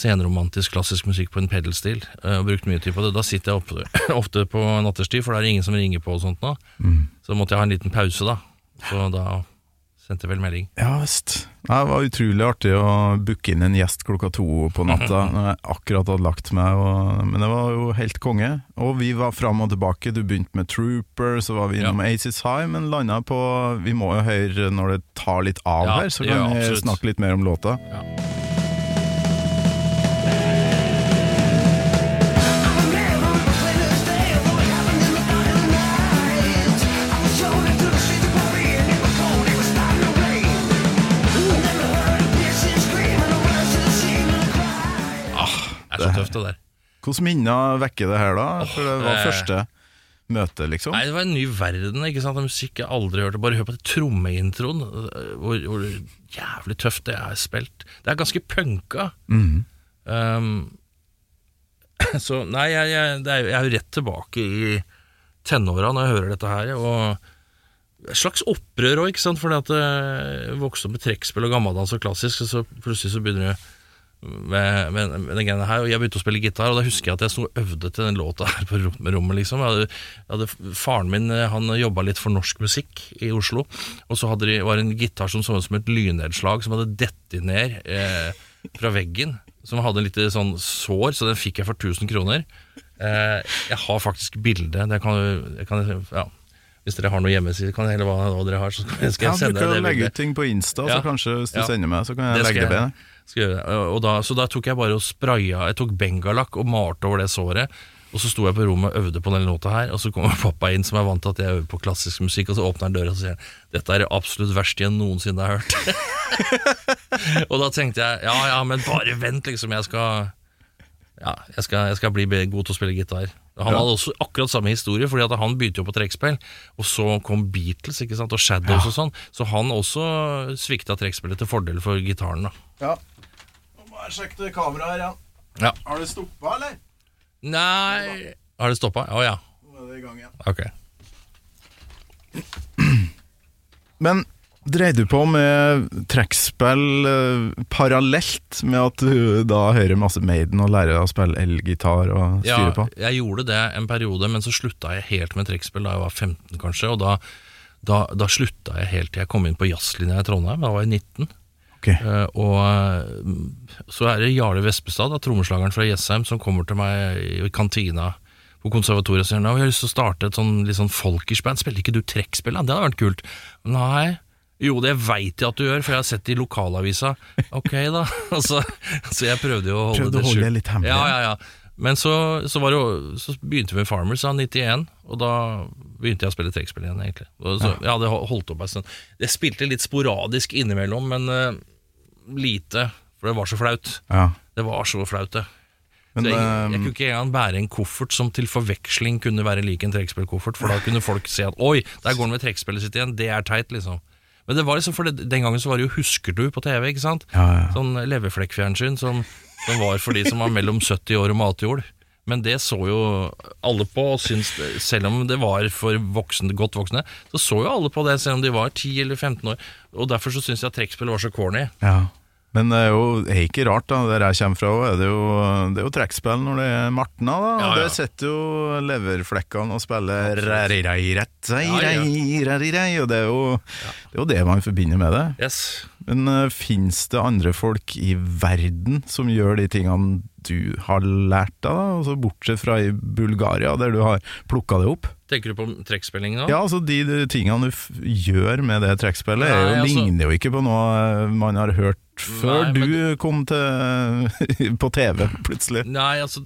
senromantisk klassisk musikk på en pedalstil, eh, og brukt mye tid på det. Da sitter jeg ofte, ofte på natterstid, for det er ingen som ringer på og sånt nå. Mm. Så måtte jeg ha en liten pause, da. Så da sendte jeg vel melding. Ja visst. Det var utrolig artig å booke inn en gjest klokka to på natta når jeg akkurat hadde lagt meg. Og, men det var jo helt konge. Og vi var fram og tilbake. Du begynte med Trooper, så var vi innom Aces High, men landa på Vi må jo høre når det tar litt av Ja, her, så kan vi snakke litt mer om låta. Det er så tøft, det der. Hvilke minner vekker det her, da? For det var første møte, liksom. Nei, det var en ny verden, ikke sant? musikk jeg aldri hørte. Bare hør på trommeintroen, hvor, hvor jævlig tøft det er spilt. Det er ganske punka. Mm. Um, så nei, jeg, jeg, det er, jeg er jo rett tilbake i tenåra når jeg hører dette her. Og et slags opprør òg, ikke sant. Fordi at jeg vokste opp med trekkspill og gammeldans og klassisk, så plutselig så begynner du med, med, med den greia her, og jeg begynte å spille gitar, og da husker jeg at jeg sto og øvde til den låta her på rommet, liksom. Jeg hadde, jeg hadde, faren min eh, han jobba litt for norsk musikk i Oslo, og så de, var det en gitar som så ut som et lynnedslag som hadde dettet ned eh, fra veggen, som hadde litt sånn sår, så den fikk jeg for 1000 kroner. Eh, jeg har faktisk bilde, det kan, jeg kan ja. Hvis dere har noe hjemmeside, kan jeg heller hva, dere har, så skal jeg, sende Ja, du kan legge ut ting på Insta, Ja. så kanskje hvis du Ja. sender meg, så kan jeg legge det ved. Da, så da tok jeg bare og spraya Jeg tok bengalakk og malte over det såret. Og så sto jeg på rommet og øvde på den låta her, og så kommer pappa inn, som er vant til at jeg øver på klassisk musikk, og så åpner han døra og så sier han, dette er det absolutt verste jeg noensinne har hørt. og da tenkte jeg ja ja, men bare vent, liksom. Jeg skal ja, jeg skal, jeg skal bli god til å spille gitar. Han hadde også akkurat samme historie, Fordi at han begynte jo på trekkspill, og så kom Beatles ikke sant, og Shadows og sånn, så han også svikta trekkspillet til fordel for gitaren. da Ja. Sjekke det kameraet her ja. Ja. Har det stoppa, eller? Nei Har det stoppa? Å ja. Nå er det i gang igjen. Ok. Men dreide du på med trekkspill eh, parallelt med at du da hører masse Maiden og lærer deg å spille elgitar og styre Ja, på? jeg gjorde det en periode, men så slutta jeg helt med trekkspill da jeg var 15, kanskje. Og da, da, da slutta jeg helt til jeg kom inn på jazzlinja i Trondheim. Da var jeg 19. Ok. Eh, og eh, så er det Jarle Vespestad, trommeslageren fra Jessheim, som kommer til meg i kantina på konservatoriet og sier at jeg har lyst til å starte et sånn, litt sånn folkish-band. Spiller ikke du trekkspill? Det hadde vært kult. Nei. Jo, det veit jeg at du gjør, for jeg har sett det i lokalavisa. Ok, da. Altså, så jeg prøvde jo å holde Prøvde å holde det litt hemmelig. Ja, ja, ja. Men så, så, var det jo, så begynte vi med Farmers av 91, og da begynte jeg å spille trekkspill igjen, egentlig. Så, ja, hadde holdt opp en stund. Jeg spilte litt sporadisk innimellom, men uh, lite, for det var så flaut. Ja. Det var så flaut, det. Men, jeg, jeg eh, kunne ikke engang bære en koffert som til forveksling kunne være lik en trekkspillkoffert, for da kunne folk se at oi, der går han med trekkspillet sitt igjen, det er teit, liksom. Men det var liksom, for det, den gangen så var det jo Husker du på TV, ikke sant? Ja, ja. Sånn leverflekkfjernsyn som, som var for de som var mellom 70 år og matjord. Men det så jo alle på, og syns, selv om det var for voksne, godt voksne, så så jo alle på det, selv om de var 10 eller 15 år. Og derfor så syns jeg at trekkspill var så corny. Ja. Men det er jo det er ikke rart, da. Der jeg kommer fra, er det jo, det er jo trekkspill når det er Martna. da Ja, ja. Der sitter jo leverflekkene og spiller rei, rei, rett, rei, rei, rei, og det er, jo, det er jo det man forbinder med det. Yes. Men uh, fins det andre folk i verden som gjør de tingene du har lært deg, da? Altså, bortsett fra i Bulgaria, der du har plukka det opp? Tenker du på trekkspilling nå? Ja, altså de, de tingene du gjør med det trekkspillet, altså- ligner jo ikke på noe eh, man har hørt før Nei, men du kom til på TV, plutselig. Nei, altså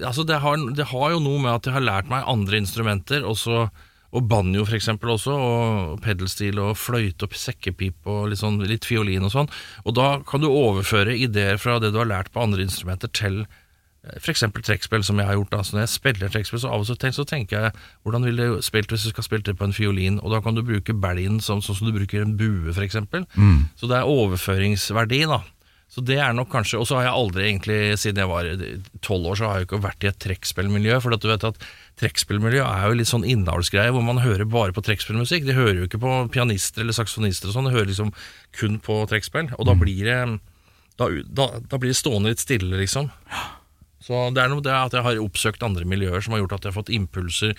Altså det har, det har jo noe med at jeg har lært meg andre instrumenter, også, og banjo for eksempel også, og pedelstil og fløyte og sekkepip og litt, sånn, litt fiolin og sånn. Og da kan du overføre ideer fra det du har lært på andre instrumenter til f.eks. for eksempel trekkspill, som jeg har gjort. Da. Så når jeg spiller trekkspill, så av og til så tenker jeg hvordan ville det spilt hvis du skal spille det på en fiolin, og da kan du bruke belgen sånn, sånn som du bruker en bue, for eksempel. Så det er overføringsverdi, da. Så det er nok kanskje Og så har jeg aldri egentlig, siden jeg var tolv år, så har jeg ikke vært i et trekkspillmiljø. For at du vet at trekkspillmiljø er jo litt sånn innavlsgreie, hvor man hører bare på trekkspillmusikk. De hører jo ikke på pianister eller saksonister og sånn, de hører liksom kun på trekkspill. Og da blir det da, da, da blir det stående litt stille, liksom. Så det er noe det at jeg har oppsøkt andre miljøer som har gjort at jeg har fått impulser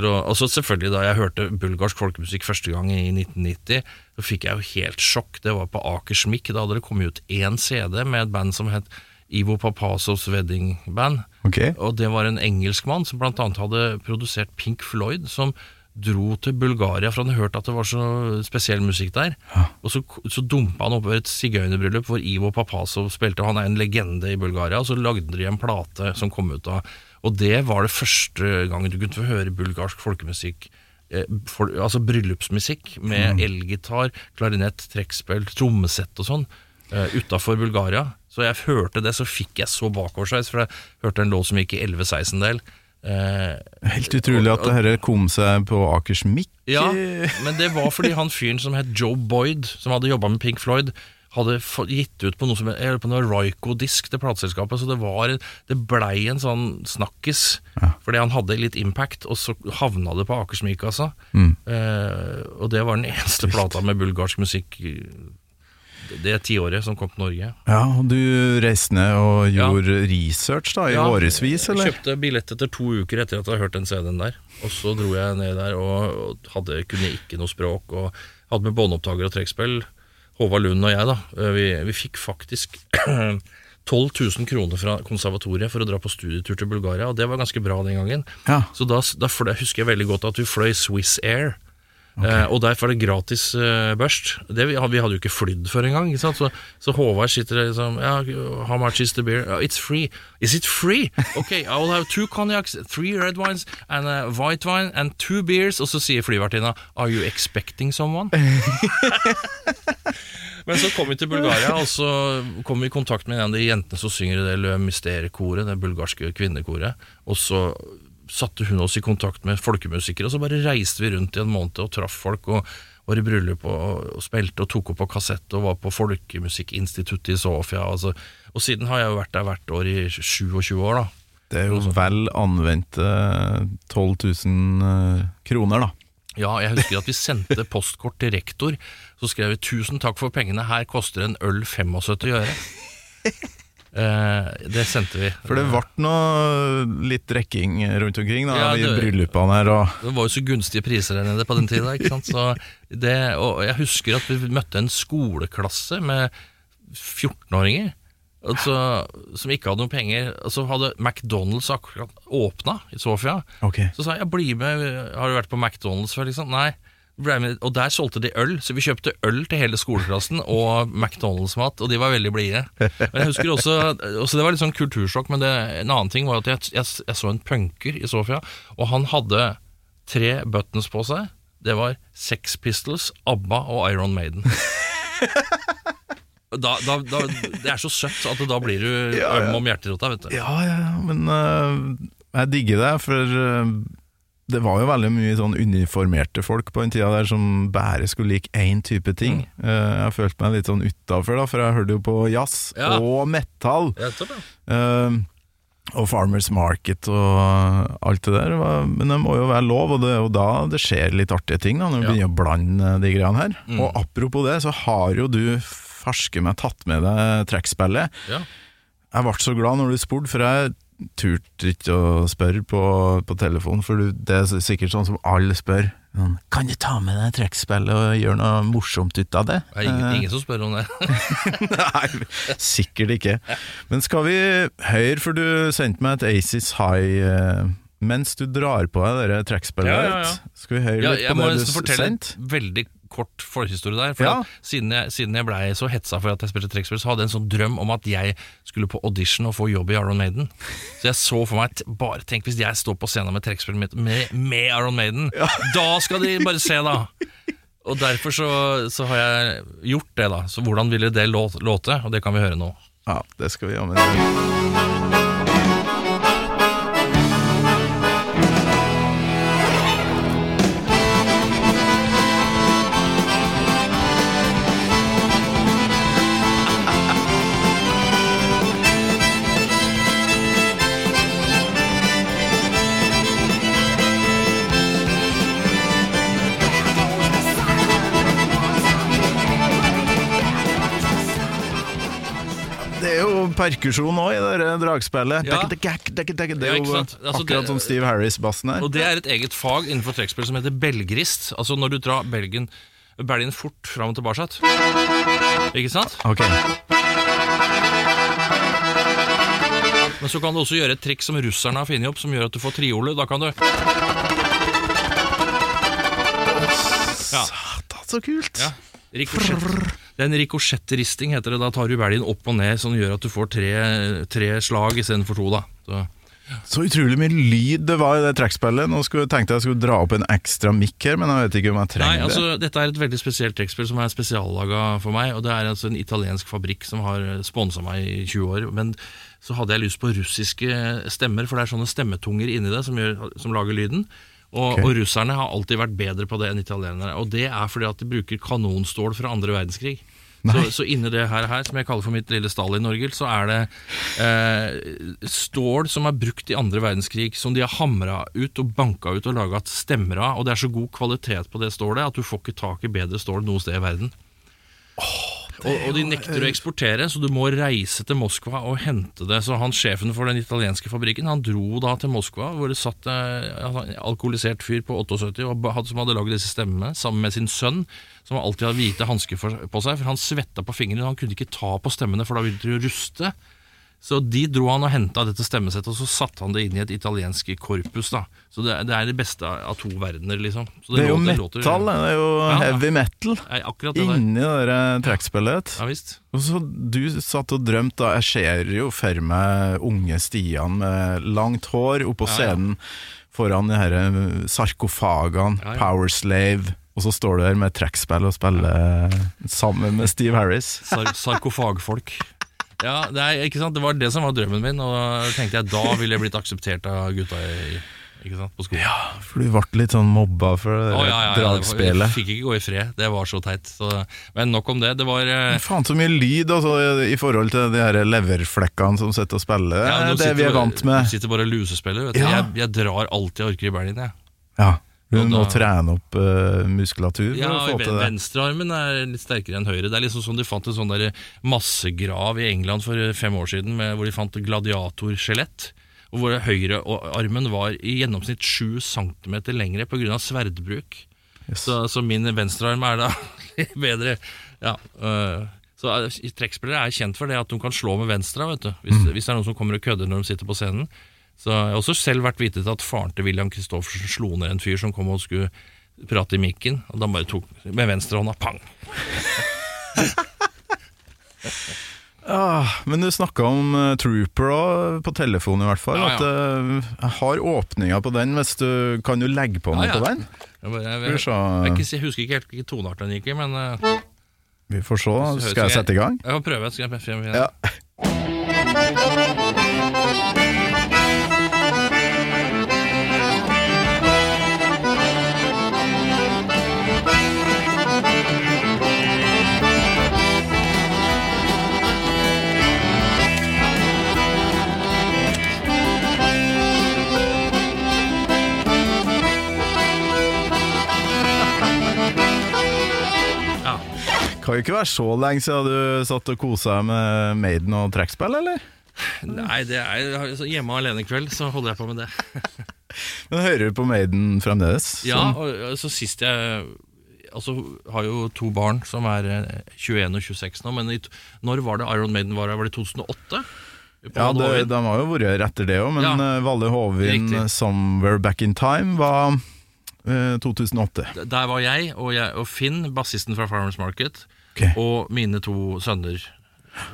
å Og så selvfølgelig, da jeg hørte bulgarsk folkemusikk første gang i 1990, så fikk jeg jo helt sjokk. Det var på Aker Smik. Da hadde det kommet ut én CD med et band som het Ivo Papasovs Wedding Band. Okay. Og det var en engelskmann som annet hadde produsert Pink Floyd, som dro til Bulgaria for han hadde hørt at det var så spesiell musikk der. Og så, så dumpa han oppover et sigøynerbryllup hvor Ivo Papasov spilte, og han er en legende i Bulgaria. Og så lagde de en plate som kom ut da. Og det var det første gangen du kunne få høre bulgarsk folkemusikk. Eh, for, altså bryllupsmusikk med elgitar, klarinett, trekkspill, trommesett og sånn uh, utafor Bulgaria. Så jeg hørte det, så fikk jeg så bakoversveis, for jeg hørte en låt som gikk i 11-16-del. Uh, Helt utrolig at det her kom seg på Akers Mikk. ja, men det var fordi han fyren som het Joe Boyd, som hadde jobba med Pink Floyd, hadde gitt ut på noe som jeg på noe Ryco-disk til plateselskapet, så det var Det blei en sånn snakkis, fordi han hadde litt impact, og så havna det på Akersmikassa. altså. Eh, og det var den eneste plata med bulgarsk musikk det tiåret som kom til Norge. Ja, og du reiste ned og Ja. gjorde research da, i Ja, årevis, eller? Jeg kjøpte billett etter to uker etter at jeg hadde hørt den CD-en der. Og så dro jeg ned der og, og hadde, kunne ikke noe språk, og hadde med båndopptaker og trekkspill. Håvard Lund og jeg, da. eh, Vi, vi fikk faktisk 12 000 kroner fra konservatoriet for å dra på studietur til Bulgaria, og det var ganske bra den gangen. Ja. Så da, da fløy, husker jeg veldig godt at vi fløy Swiss Air. Eh, og der er det gratis eh, børst. Det, vi, vi hadde jo ikke flydd før engang. ikke sant? Så, så Håvard sitter der liksom ja, How much is the beer? "Oh, it's free. Is it free? Ok, I will have two cognacs, three red wines and a white wine and two beers. Og så sier flyvertinna Are you expecting someone? Men så kom vi til Bulgaria, og så kom vi i kontakt med en av de jentene som synger i det Le Mystere-koret, det bulgarske kvinnekoret. Og så satte hun oss i kontakt med folkemusikere, og så bare reiste vi rundt i en måned og traff folk. og var i bryllup og, og spilte og tok opp på kassett og var på Folkemusikkinstituttet i Sofia. Altså. Og siden har jeg jo vært der hvert år i 27 år, da. Det er jo vel anvendte 12 000 kroner, da. Ja, jeg husker at vi sendte postkort til rektor. Så skrev vi 'tusen takk for pengene, her koster en øl 75 øre'. Eh, det sendte vi. For det ble noe litt drikking rundt omkring da, Ja, i bryllupene her. Og, Det var jo så gunstige priser der nede på den tida. Ikke sant? Så det, og jeg husker at vi møtte en skoleklasse med 14-åringer. Altså, som ikke hadde noen penger. Og så hadde McDonald's akkurat åpna i Sofia. Okay. Så sa jeg 'bli med, har du vært på McDonald's før?' Liksom? Nei. Med, og der solgte de øl, så vi kjøpte øl til hele skoleklassen og McDonald's-mat, og de var veldig blide. Jeg husker også, også Det var litt sånn kultursjokk, men det, en annen ting var at jeg, jeg, jeg så en punker i Sofia, og han hadde tre buttons på seg. Det var Sex Pistols, ABBA og Iron Maiden. Da, da, da, det er så søtt at da blir du Ja, ja. øm om hjerterota, vet du. Ja, ja, men uh, jeg digger det, for øh, det var jo veldig mye sånn uniformerte folk på den tida der som bare skulle like én type ting. Mm. Uh, jeg følte meg litt sånn utafor, da, for jeg hørte jo på jazz Ja. og metal. Eh, og Farmers Market og alt det der. Men det må jo være lov, og det er jo da det skjer litt artige ting, da, når du Ja. begynner å blande de greiene her. Mm. Og apropos det, så har jo du ferske meg tatt med deg trekkspillet. Ja. Jeg ble så glad når du spurte, for jeg turte ikke å spørre på, på telefon, for det er sikkert sånn som alle spør. Sånn, kan du ta med deg trekkspillet og gjøre noe morsomt ut av det? Det er ingen, ingen som spør om det. Nei, sikkert ikke. Men skal vi høre, for du sendte meg et Aces High eh, mens du drar på deg det trekkspillet Ja, ja, ja. Skal vi høre litt på på du det Jeg du fortelle et sendte? veldig kort forhistorie der. For Ja. siden jeg, siden jeg blei så hetsa for at jeg spilte trekkspill, så hadde jeg en sånn drøm om at jeg skulle på audition og få jobb i Iron Maiden. Så jeg så for meg Bare tenk hvis jeg står på scenen med trekkspillet mitt med, med Iron Maiden. Da skal de bare se, da! Og derfor så, så har jeg gjort det, da. Så hvordan ville det låte? Og det kan vi høre nå. Ja, det skal vi gjøre. med Det jo perkusjon òg i det dragspillet. Ja. Det er Ja, jo sant? Altså, akkurat som Steve Harris-bassen her. Og det er et eget fag innenfor trekkspill som heter belgrist. Altså når du drar belgen, belgen fort fram og tilbake. Ikke sant? Ok, Men så kan du også gjøre et trikk som russerne har funnet opp, som gjør at du får triolet. Da kan du Ja. Satan, så kult! ja. Rikosjett. Det er en rikosjettristing, heter det. Da tar du belgen opp og ned, som gjør at du får tre, tre slag istedenfor to. da så. Så utrolig mye lyd det var i det trekkspillet. Nå skulle, tenkte jeg jeg skulle dra opp en ekstra mikk her, men jeg vet ikke om jeg Nei, trenger det. Dette er et veldig spesielt trekkspill som er spesiallaga for meg. Og Det er altså en italiensk fabrikk som har sponsa meg i 20 år. Men så hadde jeg lyst på russiske stemmer, for det er sånne stemmetunger inni det som, gjør, som lager lyden. Og, okay. og russerne har alltid vært bedre på det enn italienere. Og det er fordi at de bruker kanonstål fra andre verdenskrig. Så, så inni det her, her, som jeg kaller for mitt lille Stalin-orgel, så er det eh, stål som er brukt i andre verdenskrig, som de har hamra ut og banka ut og laga stemmer av. Og det er så god kvalitet på det stålet at du får ikke tak i bedre stål noe sted i verden. Og, og de nekter å eksportere, så du må reise til Moskva og hente det. Så han sjefen for den italienske fabrikken Han dro da til Moskva, hvor det satt eh, altså, en alkoholisert fyr på 78 og hadde- som hadde lagd disse stemmene, sammen med sin sønn, som alltid hadde hvite hansker på seg. For han svetta på fingrene, han kunne ikke ta på stemmene, for da ville de ruste. Så de dro han og henta dette stemmesettet, og så satte han det inn i et italiensk korpus. da Så det, det er det beste av to verdener, liksom. Så Det er jo låter- metal, låter- det er jo Ja, ja. heavy metal ja, akkurat det der. inni det der trekkspillet. Ja visst. Og så Du satt og drømte, da. Jeg ser jo for meg unge Stian med langt hår oppå Ja, ja. scenen foran de her eh, sarkofagene, Ja, ja. Power Slave, og så står du der med trekkspill og spiller sammen med Steve Harris. Sar sarkofagfolk. Ja, det, er, ikke sant? det var det som var drømmen min, og tenkte jeg da ville jeg blitt akseptert av gutta i, ikke sant? på skolen. Ja, For du ble litt sånn mobba for det oh, ja, ja, dragspillet. Jeg fikk ikke gå i fred, det var så teit. Så, men nok om det. Det var men Faen så mye lyd altså, i forhold til de her leverflekkene som sitter og spiller. ja, det er det vi er vant med. Du sitter bare og lusespiller. Vet du. Ja. Jeg, jeg drar alltid orker i Berlin, jeg. Ja. Du må trene opp uh, muskulatur for Ja, å få til det. Venstrearmen er litt sterkere enn høyre. Det er liksom som de fant en sånn der massegrav i England for eh, fem år siden, med, hvor de fant gladiatorskjelett. Og hvor høyrearmen var i gjennomsnitt sju centimeter lengre pga. sverdbruk. Yes. Så, så min venstrearm er da litt bedre. Ja, øh, så er- Trekkspillere er kjent for det at de kan slå med venstre. Vet du. Hvis, hvis det er noen som kommer og kødder når de sitter på scenen. Så Jeg har også selv vært vitne til at faren til William Christoffersen slo ned en fyr som kom og skulle prate i mikken. Og da bare tok med venstrehånda pang. Ah, men du snakka om uh, Trooper da, på telefon i hvert fall. Ja, At uh, har åpninga på den. Hvis du, kan du legge på noe Ja, ja. på den? Jeg, jeg, jeg, jeg, husker ikke helt hvilken toneart den gikk i, men uh, Vi får se. Skal jeg sette i gang? jeg kan prøve. Skal jeg prøve Kan jo ikke være så lenge siden du satt og kosa deg med Maiden og trackspill, eller? Nei, det er hjemme alene-kveld, så holder jeg på med det. Men hører du på Maiden fremdeles? Ja, Sånn- og så sist jeg Altså, har jo to barn som er eh, 21 og 26 nå, men i, når var det Iron Maiden var her? Var det 2008? Ja, det, de har jo vært her etter det òg, men Ja. eh, Valle Hovin, Riktig. 'Somewhere Back in Time', var eh, 2008. Der var jeg og, jeg og Finn, bassisten fra Farmers Market, Ok. og mine to sønner,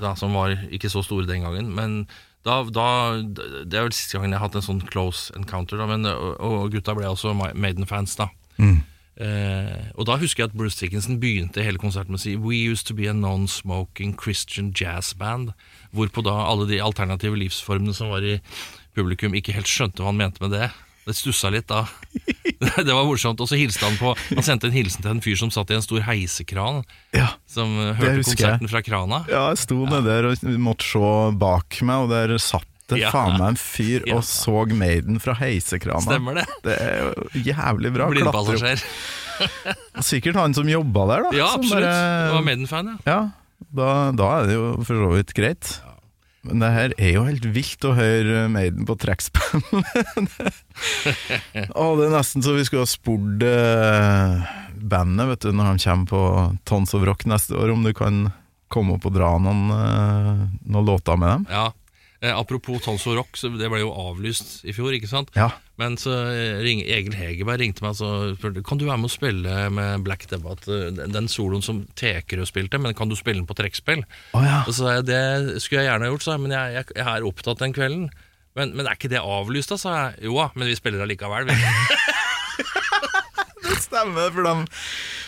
da, som var ikke så store den gangen. Men da, da Det er vel siste gangen jeg har hatt en sånn close encounter. Da, men, og, og gutta ble også Maiden-fans, da. Mm. Eh, og da husker jeg at Bruce Dickinson begynte hele konserten med å si We used to be a non-smoking Christian jazz band. Hvorpå da alle de alternative livsformene som var i publikum, ikke helt skjønte hva han mente med det. Det stussa litt da. det var morsomt. Og så hilste han på Han sendte en hilsen til en fyr som satt i en stor heisekran, Ja. som eh, hørte jeg. konserten fra krana. Ja, jeg sto nede der og måtte se bak meg, og der satt det Ja. faen meg en fyr Ja. og så Maiden fra heisekrana. Stemmer det. Det er jo jævlig bra. Blindpassasjer. Sikkert han som jobba der, da. Ja, som absolutt. bare- var Maiden-fan, ja. Ja, da, da er det jo for så vidt greit. Men det her er jo helt vilt å høre Maiden på trackspan. Å, det er nesten så vi skulle ha spurt eh, bandet vet du, når de kommer på Tons of Rock neste år, om du kan komme opp og dra noen, eh, noen låter med dem. ja. Eh, apropos Tonso Rock, så det ble jo avlyst i fjor, ikke sant? Ja. Men så eh, ring, Egil Hegerberg ringte meg og spurte Kan du være med å spille med Black Debbath, eh, den- den soloen som Tekerø spilte, men kan du spille den på trekkspill? Oh, ja. Og så sa jeg det skulle jeg gjerne ha gjort, sa jeg, men jeg, jeg, jeg er opptatt den kvelden. Men, men er ikke det avlyst, da? sa jeg. Jo da, men vi spiller allikevel. Vi. Det stemmer, for de,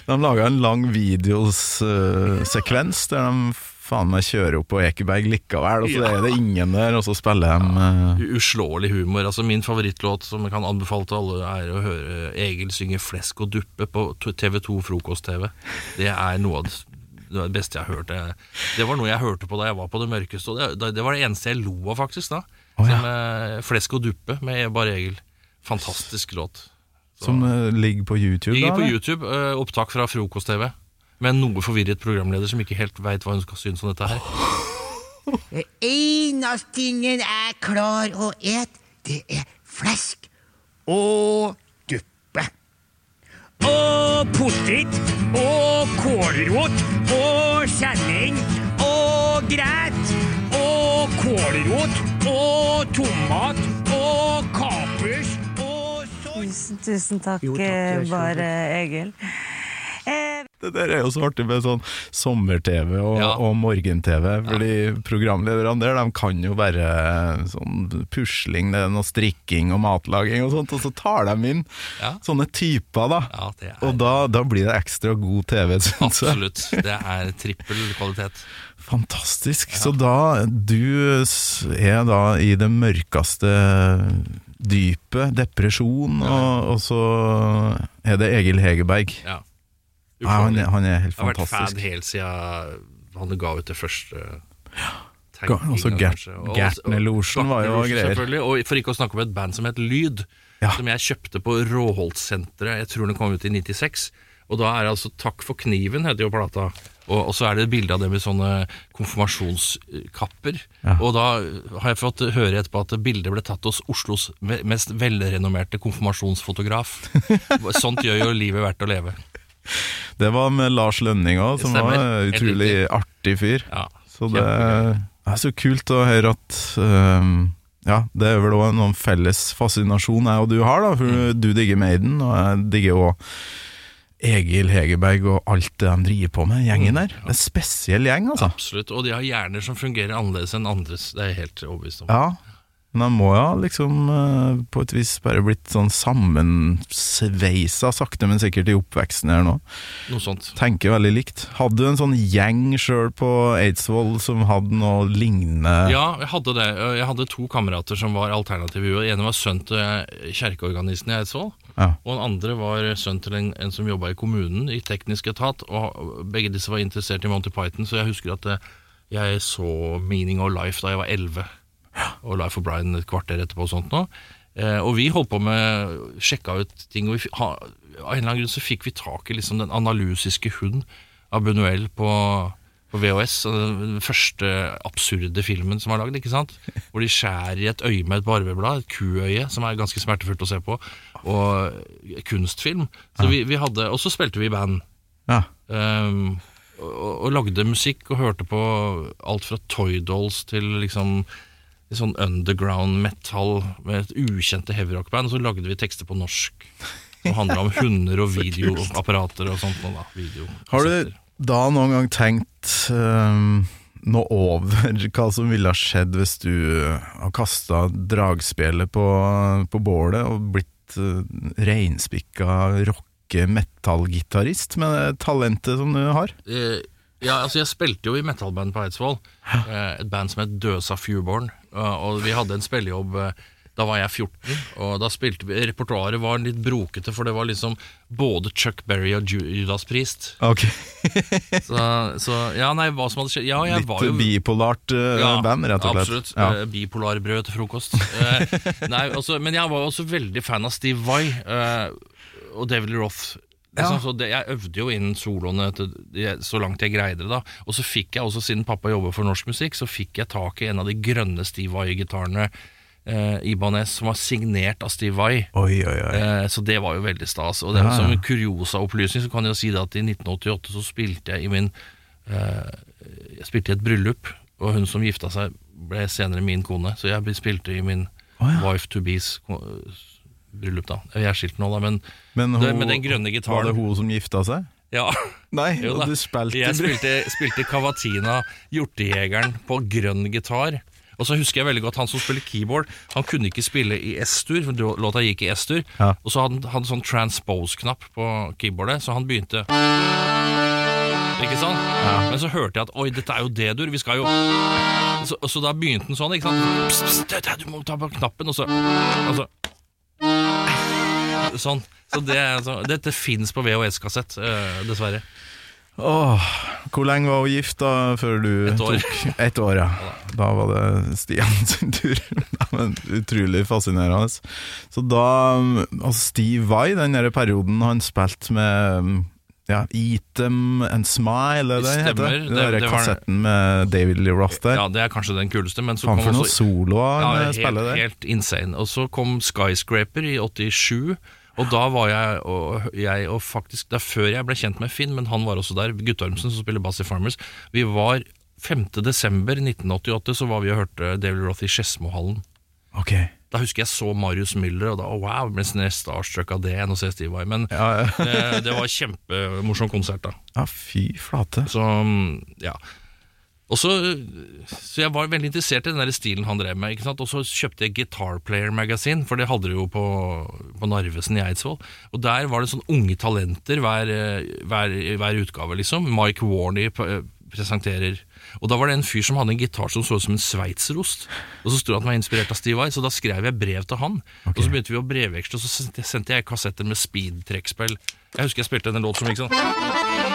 de laga en lang videosekvens der de faen meg kjører opp på Ekeberg likevel, og så Ja. er det ingen der, og så spiller de ja. U- Uslåelig humor. Altså Min favorittlåt som jeg kan anbefale til alle, er å høre Egil synge 'Flesk og duppe' på TV2 Frokost-TV. Det er noe av det, beste jeg har hørt. Det, var noe jeg hørte på da jeg var på det mørkeste. Og det, var det eneste jeg lo av, faktisk. da oh, ja. Som, eh, 'Flesk og duppe' med bare Egil. Fantastisk låt. Så- Som eh, ligger på YouTube, Ligger da? på? YouTube, opptak fra Frokost-TV. Med en noe forvirret programleder som ikke helt veit hva hun skal synes om dette her. Det eneste tingen jeg klarer å et, det er flesk og duppe. Og potet og kålrot og kjenning og græt og kålrot og tomat og kapers og sånn. Tusen, tusen takk, Jo, takk, eh, bare Egil. Eh, Det der er jo så artig med sånn sommer-TV og, Ja. og morgen-TV, fordi programlederne der de kan jo bare sånn pusling, det er noe strikking og matlaging og sånt, og så tar de inn Ja. sånne typer, da. Ja, er Og da, da blir det ekstra god TV, syns jeg. Absolutt. Det er trippel kvalitet. Fantastisk. Så da Du er da i det mørkeste dypet, depresjon, og, og så er det Egil Hegerberg. Ja. Nei, han, er- han er helt Jeg har vært fan helt siden han ga ut det første Ja. også Gertnerlosjen var jo greier. Selvfølgelig, og for ikke å snakke om et band som het Lyd, Ja. som jeg kjøpte på Råholtsenteret. Jeg tror den kom ut i 96. Og da er det altså 'Takk for kniven', heter jo plata. Og, og så er det et bilde av det med sånne konfirmasjonskapper. Og da har jeg fått høre etterpå at bildet ble tatt hos Oslos me- mest velrenommerte konfirmasjonsfotograf. Sånt gjør jo livet verdt å leve. Det var med Lars Lønning òg, som var en utrolig artig fyr. Ja, Så det er så kult å høre at um, Ja, det er vel òg noen felles fascinasjon jeg og du har, da. For Mm. du digger Maiden, og jeg digger òg Egil Hegerberg og alt det de driver på med, gjengen der. Det er en spesiell gjeng, altså. Absolutt. Og de har hjerner som fungerer annerledes enn andres. Det er jeg helt overbevist om. Ja, men han må jo liksom øh, på et vis bare blitt sånn sammensveisa sakte, men sikkert i oppveksten her nå. Noe sånt. Tenker veldig likt. Hadde du en sånn gjeng sjøl på Eidsvoll som hadde noe lignende? Ja, jeg hadde det. Jeg hadde to kamerater som var alternative i huet. Ene var sønn til kjerkeorganisten i Eidsvoll. Ja. Og den andre var sønn til en, en som jobba i kommunen, i teknisk etat. Og begge disse var interessert i Monty Python, så jeg husker at eh, jeg så Meaning of Life da jeg var 11. Og Life of Brian et kvarter etterpå og sånt nå. Eh, og vi holdt på med sjekka ut ting, og vi, ha, av en eller annen grunn så fikk vi tak i liksom den analysiske hund av Bunuel på, på VHS. Den første absurde filmen som er lagd, ikke sant? Hvor de skjærer i et øye med et barbeblad, et kuøye, som er ganske smertefullt å se på, og kunstfilm. Så vi, vi hadde, og så spilte vi i band. Ja. Um, og, og lagde musikk og hørte på alt fra Toy Dolls til liksom sånn underground metal med et ukjente heavyrock-band. Og så lagde vi tekster på norsk som handla om hunder og videoapparater og sånt. Og da, video Har du da noen gang tenkt um, noe over hva som ville ha skjedd hvis du har kasta dragspillet på, på bålet og blitt uh, reinspikka rocke-metallgitarist med det talentet som du har? Eh, ja, altså jeg spilte jo i metalband på Eidsvoll. Eh, et band som het Døsa Fewborn. Uh, og vi hadde en spillejobb eh, da var jeg 14, og da spilte vi Repertoaret var litt brokete, for det var liksom både Chuck Berry og Judas Priest. Ok, Så, så ja, nei, hva som hadde skjedd Ja, jeg Litt var jo bipolart uh, ja, band, rett og slett. Absolutt. Ja. Uh, Bipolarbrød til frokost. Uh, nei, altså, men jeg var også veldig fan av Steve Vai eh, og David Roth. Ja. så det, jeg øvde jo inn soloene til, så langt jeg greide det. da Og så fikk jeg også, siden pappa jobber for norsk musikk, så fikk jeg tak i en av de grønne Steve Vai-gitarene. Eh, Ibanez, som var signert av Steve Vai. Oi, oi, oi. Eh, så det var jo veldig stas. Og det, Ja, som en kuriosa-opplysning så kan jeg jo si det at i 1988 så spilte jeg i min eh, Jeg spilte i et bryllup, og hun som gifta seg, ble senere min kone. Så jeg spilte i min oh, ja. wife to bees bryllup, da. Jeg er skilt nå, da, men Men det, med den grønne Var det hun som gifta seg? Ja, Nei, jo da. du spilte Jeg spilte, spilte Cavatina, Hjortejegeren, på grønn gitar. Og så husker jeg veldig godt han som spiller keyboard. Han kunne ikke spille i S-dur, for låta gikk i S-dur. Ja. Og så hadde han sånn transpose-knapp på keyboardet, så han begynte Ikke sant? Men så hørte jeg at oi, dette er jo D-dur, vi skal jo så, så da begynte han sånn, ikke sant. Pst, det- du må ta på knappen, og så altså, Sånn. Så det, så, dette fins på VHS-kassett, uh, dessverre. Åh, hvor lenge var hun gift da, før du Et år. tok Ett år, ja. Da var det Stian sin tur. Men utrolig fascinerende. Så da Altså, Steve Vai, den der perioden han spilte med ja, Eat Them and Smile, er det den heter? Den Det- der det var- kassetten med David Lee Roth der. Ja, det er kanskje den kuleste, men så Faen kom også soloer ja, eh, helt, der. helt insane. Og så kom Skyscraper i 87, og da var jeg og, jeg og faktisk Det er før jeg ble kjent med Finn, men han var også der, Guttormsen, som spiller bass i Farmers. Vi var 5. desember 1988, så var vi og hørte David Roth i Skedsmohallen. Ok. Da husker jeg så Marius Müller, og da oh, wow, ble nesten starstruck av det enn å se Steve Vai. Men Ja, ja. det, det var kjempemorsom konsert, da. ja, fy flate. Så ja, ja og så, så jeg var veldig interessert i den der stilen han drev med. Og så kjøpte jeg Guitar Player Magazine, for det hadde de jo på, på Narvesen i Eidsvoll. Og der var det sånn unge talenter hver, eh, hver, hver utgave, liksom. Mike Warney presenterer. Og da var det en fyr som hadde en gitar som så ut som en sveitserost. Og så sto det at han var inspirert av Steve Vai, så da skrev jeg brev til han. Og så begynte vi å brevveksle, og så sendte jeg kassetter med speed-trekkspill. Jeg husker jeg spilte en låt som gikk sånn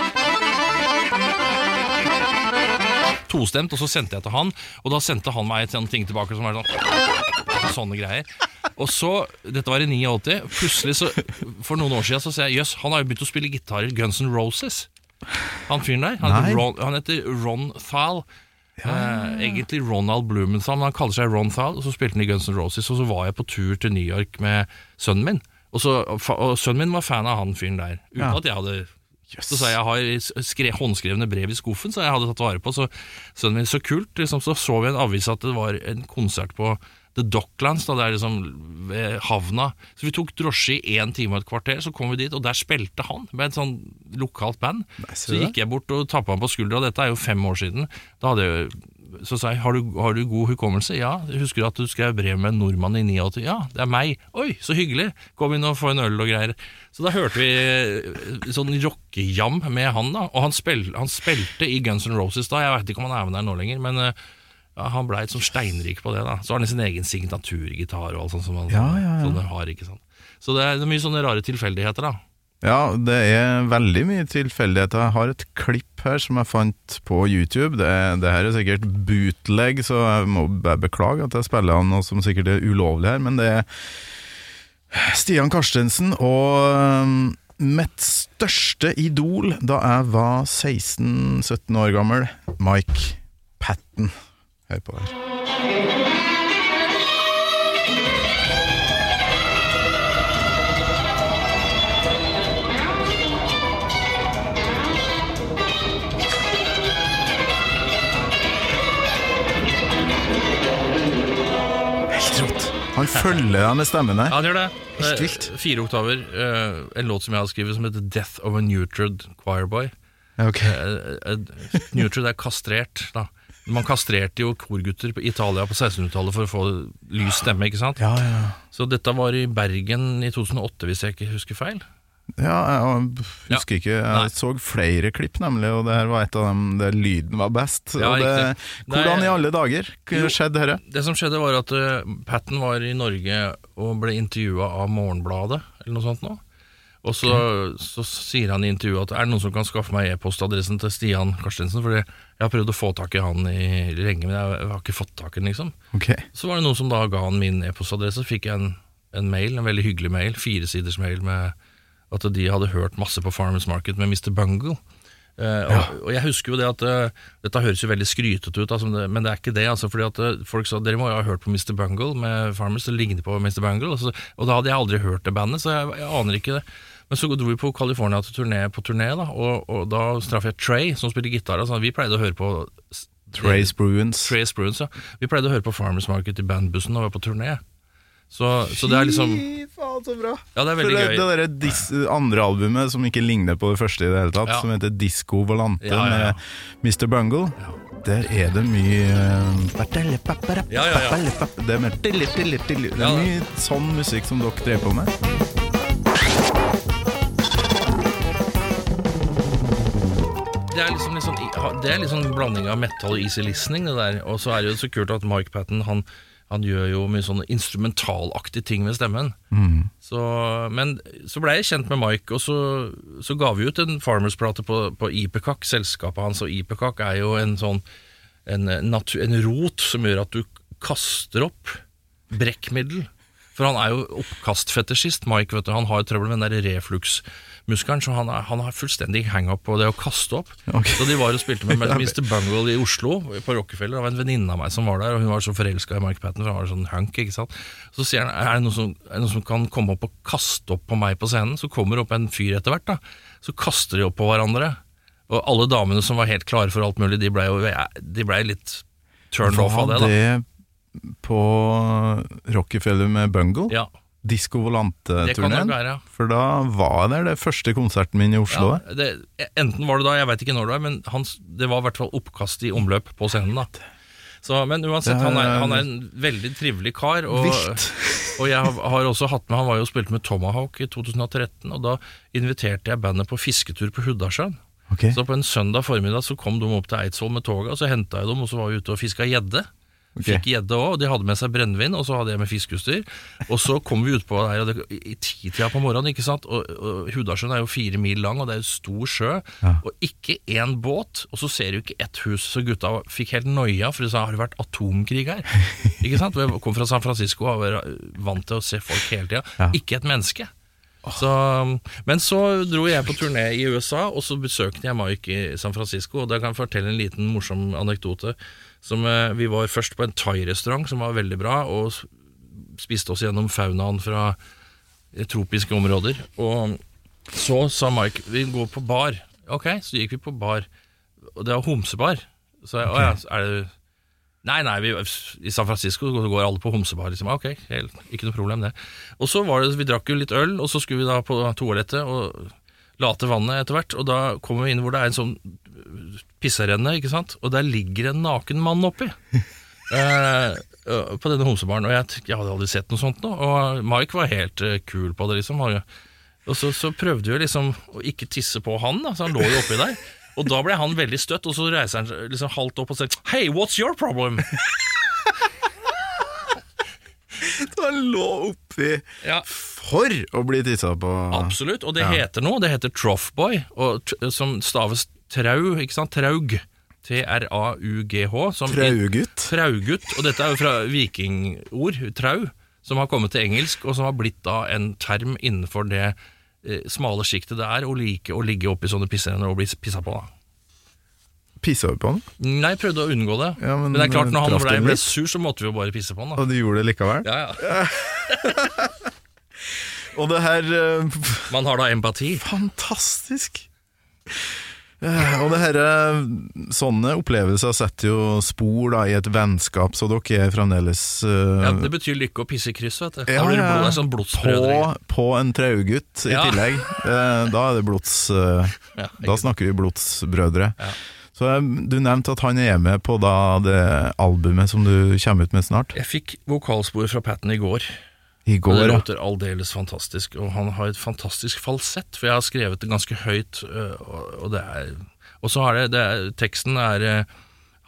tostemt, og så sendte jeg til han, og da sendte han meg sånt ting tilbake som var sånn Sånne greier. Og så, dette var i 89, plutselig så, for noen år siden så ser jeg jøss, han har jo begynt å spille gitar i Guns N' Roses. Han fyren der. Han heter Ron, han heter Ron Thal. Eh, egentlig Ronald Blumenthal, men han kaller seg Ron Thal. Og så spilte han i Guns N' Roses, og så var jeg på tur til New York med sønnen min. Og, så, og sønnen min var fan av han fyren der, uten Ja. at jeg hadde Så sa jeg jeg har skre, håndskrevne brev i skuffen, så jeg hadde tatt vare på. Så sønnen min, så kult. Liksom, så så vi en avis at det var en konsert på The Docklands, da, det er liksom ved havna. Så vi tok drosje i én time og et kvarter, så kom vi dit, og der spilte han med et sånn lokalt band. Nei, Så gikk jeg bort og tappa han på skuldra, dette er jo fem år siden. Da hadde jeg så sa jeg, har du, har du god hukommelse? Ja. Husker du at du skrev brev med en nordmann i 89? Ja, det er meg. Oi, så hyggelig. Kom inn og få en øl og greier. Så da hørte vi eh, sånn rockejam med han, da. Og han, spil, han spilte i Guns N' Roses da. Jeg vet ikke om han er med der nå lenger, men eh, ja, han blei sånn steinrik på det. da Så har han sin egen signaturgitar og alt sånt som han Ja, ja, ja. sånne har. ikke sant Så er, det er mye sånne rare tilfeldigheter, da. Ja, det er veldig mye tilfeldigheter. Jeg har et klipp her som jeg fant på YouTube. Det, det her er sikkert bootleg, så jeg må bare beklage at jeg spiller an noe som sikkert er ulovlig her, men det er Stian Karstensen og um, mitt største idol da jeg var 16-17 år gammel, Mike Patten. Hør på her. Han følger med stemmen der. Ja, han gjør det. Helt Eh, vilt. Fire oktaver. eh, en låt som jeg har skrevet som heter 'Death of a Neutred Choirboy'. Ok. Eh, eh, Neutred er kastrert, da. Man kastrerte jo korgutter på Italia på 1600-tallet for å få lys stemme, ikke sant? Ja, ja. Så dette var i Bergen i 2008, hvis jeg ikke husker feil. Ja, jeg husker ikke. Nei. Jeg så flere klipp, nemlig, og det her var et av dem der lyden var best. Ja, det, hvordan Nei, i alle dager skjedde dette? Det som skjedde, var at uh, Patten var i Norge og ble intervjua av Morgenbladet, eller noe sånt nå. Og så, så sier han i intervjuet at er det noen som kan skaffe meg e-postadressen til Stian Karstensen, fordi jeg har prøvd å få tak i han i lenge, men jeg, har ikke fått tak i han, liksom. Okay. Så var det noen som da ga han min e-postadresse, fikk jeg en, en mail, en veldig hyggelig mail, firesiders mail med at de hadde hørt masse på Farmers Market med Mr. Bungle. Eh, og, og jeg husker jo det at uh, Dette høres jo veldig skrytete ut, altså, men det- er ikke det. Altså, fordi at uh, Folk sa dere må jo ha hørt på Mr. Bungle med Farmers, det ligner på Mr. Bungle. Og, og da hadde jeg aldri hørt det bandet, så jeg, jeg aner ikke det. Men så dro vi på California til turné, på turné, da, og, og da traff jeg Trey, som spiller gitar. Altså, vi pleide å høre på Trace Bruins. Trace Bruins, ja. Vi pleide å høre på Farmers Market i bandbussen når vi var på turné. Så, så det er liksom Fy faen, så bra! Ja, det er For veldig det, gøy. det der dis andre albumet som ikke ligner på det første i det hele tatt, Ja. som heter Disco Volante Ja, ja, ja. med Mr. Bungle, der er det mye eh, Ja, ja, ja. Det er, mer, det er Ja, mye sånn musikk som dere drev på med. Det er liksom, liksom Det er liksom en blanding av metal og easy listening, det der. Og så er det jo så kult at Mike Patten han, han gjør jo mye sånne instrumentalaktige ting med stemmen. Så, men så ble jeg kjent med Mike, og så, så ga vi ut en Farmers-plate på, på Ipecac, selskapet hans. Og Ipecac er jo en sånn en, natu, en rot som gjør at du kaster opp brekkmiddel. For han er jo oppkastfetisjist, Mike. vet du Han har jo trøbbel med den der refluxmuskelen, så han, er, han har fullstendig hang-up på det å kaste opp. Okay. Så de var og spilte med Mr. Bungle i Oslo, på Rockefeller. Det var en venninne av meg som var der, og hun var så forelska i Mark Patten, for han var sånn hunk. ikke sant? Så sier han er det som, er det noen som kan komme opp og kaste opp på meg på scenen. Så kommer det opp en fyr etter hvert, da. Så kaster de opp på hverandre. Og alle damene som var helt klare for alt mulig, de blei jo de ble litt turned off av det, da. det på Rockefeller med Bungle? Ja, Kan Volante-turneen? ja. For da var det det første konserten min i Oslo. Ja, det, enten var det da, jeg veit ikke når det var, men hans, det var i hvert fall oppkast i omløp på scenen. da så, Men uansett, han er, han er en veldig trivelig kar. Og, og jeg har, har også hatt med Han var jo spilte med Tomahawk i 2013, og da inviterte jeg bandet på fisketur på Huddasjøen. Okay. Så på en søndag formiddag så kom de opp til Eidsvoll med toget, og så henta jeg dem, og så var vi ute og fiska gjedde. Ok. Fikk gjedde òg, og de hadde med seg brennevin, og så hadde jeg med fiskeutstyr. Og så kom vi utpå der det, i titida på morgenen, ikke sant. Og, og Hudasjøen er jo fire mil lang, og det er jo stor sjø. Og ikke én båt, og så ser du ikke ett hus. Så gutta fikk helt noia, for de sa har det vært atomkrig her? ikke sant? Jeg kom fra San Francisco og var vant til å se folk hele tida. Ja. Ikke et menneske. Så, men så dro jeg på turné i USA, og så besøkte jeg Mike i San Francisco. Og da kan jeg fortelle en liten morsom anekdote. Som, eh, vi var først på en thai-restaurant som var veldig bra, og spiste oss gjennom faunaen fra eh, tropiske områder. Og så sa Mike vi går på bar. Ok, så gikk vi på bar. Og det var homsebar. Så jeg, å ja, er det Nei, nei, vi, i San Francisco går alle på homsebar. Liksom. Ok, helt, ikke noe problem det. Og så var det, Vi drakk jo litt øl, og så skulle vi da på toalettet og late vannet etter hvert. Og da kommer vi inn hvor det er en sånn pisserenne, ikke sant. Og der ligger en naken mann oppi. Eh, på denne homsebaren. Og jeg, jeg hadde aldri sett noe sånt nå. Og Mike var helt eh, kul på det, liksom. Og, så, så prøvde vi liksom å ikke tisse på han, da, så han lå jo oppi der. Og da ble han veldig støtt, og så reiser han liksom halvt opp og sier Hey, what's your problem? Han lå oppi Ja, for å bli tissa på. absolutt. Og det Ja. heter noe. Det heter Troughboy, som staves trau, ikke sant? Traug. T-r-a-u-g-h. Traugutt. Traugutt, og dette er jo fra vikingord, trau, som har kommet til engelsk, og som har blitt da en term innenfor det eh, smale sjiktet det er å like å ligge oppi sånne pisserenner og bli pissa på. da. Pissa du på han? Nei, jeg prøvde å unngå det. Ja, men, men, det er klart, når han ble, ble sur, så måtte vi jo bare pisse på han. da. Og du gjorde det likevel? Ja, ja. Og det her uh, Man har da empati. Fantastisk! Eh, Og det her, eh, sånne opplevelser setter jo spor da, i et vennskap, så dere er fremdeles uh, Ja, det betyr lykke og pisse i kryss, vet du. Ja, da blir det blod, sånn på, på en traugutt i Ja. tillegg. Uh, Da er det blods... Uh, Ja, Da snakker vi blodsbrødre. Så Du nevnte at han er med på da det albumet som du kommer ut med snart. Jeg fikk vokalspor fra Patten i går. I går, det låter aldeles fantastisk, og han har et fantastisk falsett, for jeg har skrevet det ganske høyt, øh, og det er Og så har det, det er, teksten er øh,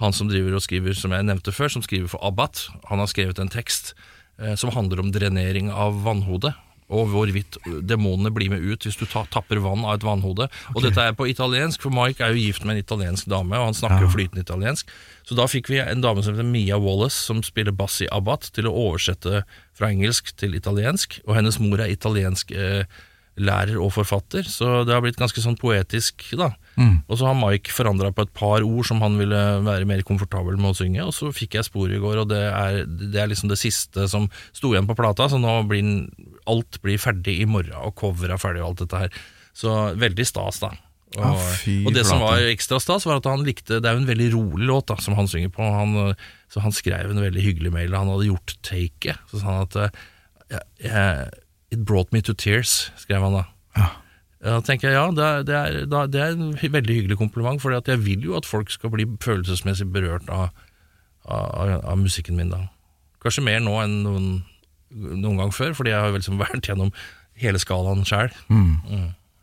han som driver og skriver, som jeg nevnte før, som skriver for Abbat. Han har skrevet en tekst øh, som handler om drenering av vannhodet. Og hvorvidt demonene blir med ut hvis du ta, tapper vann av et vannhode. Og dette er på italiensk, for Mike er jo gift med en italiensk dame, og han snakker jo flytende italiensk. Så da fikk vi en dame som heter Mia Wallace, som spiller bass i Abbat, til å oversette fra engelsk til italiensk. Og hennes mor er italiensk eh, lærer og forfatter, så det har blitt ganske sånn poetisk, da. Og så har Mike forandra på et par ord som han ville være mer komfortabel med å synge, og så fikk jeg spor i går, og det er, det er liksom det siste som sto igjen på plata, så nå blir alt blir ferdig i morgen, og cover er ferdig og alt dette her. Så veldig stas, da. Og, ah, fy og det som var ekstra stas, var at han likte Det er jo en veldig rolig låt da, som han synger på. Han, så han skrev en veldig hyggelig mail. Han hadde gjort taket. Så sa han at jeg, jeg- It brought me to tears, skrev han da. Ja. Da tenker jeg ja, det er, det er, det er en veldig hyggelig kompliment, for jeg vil jo at folk skal bli følelsesmessig berørt av, av, av musikken min. da Kanskje mer nå enn noen, noen gang før, fordi jeg har liksom vært gjennom hele skalaen sjøl.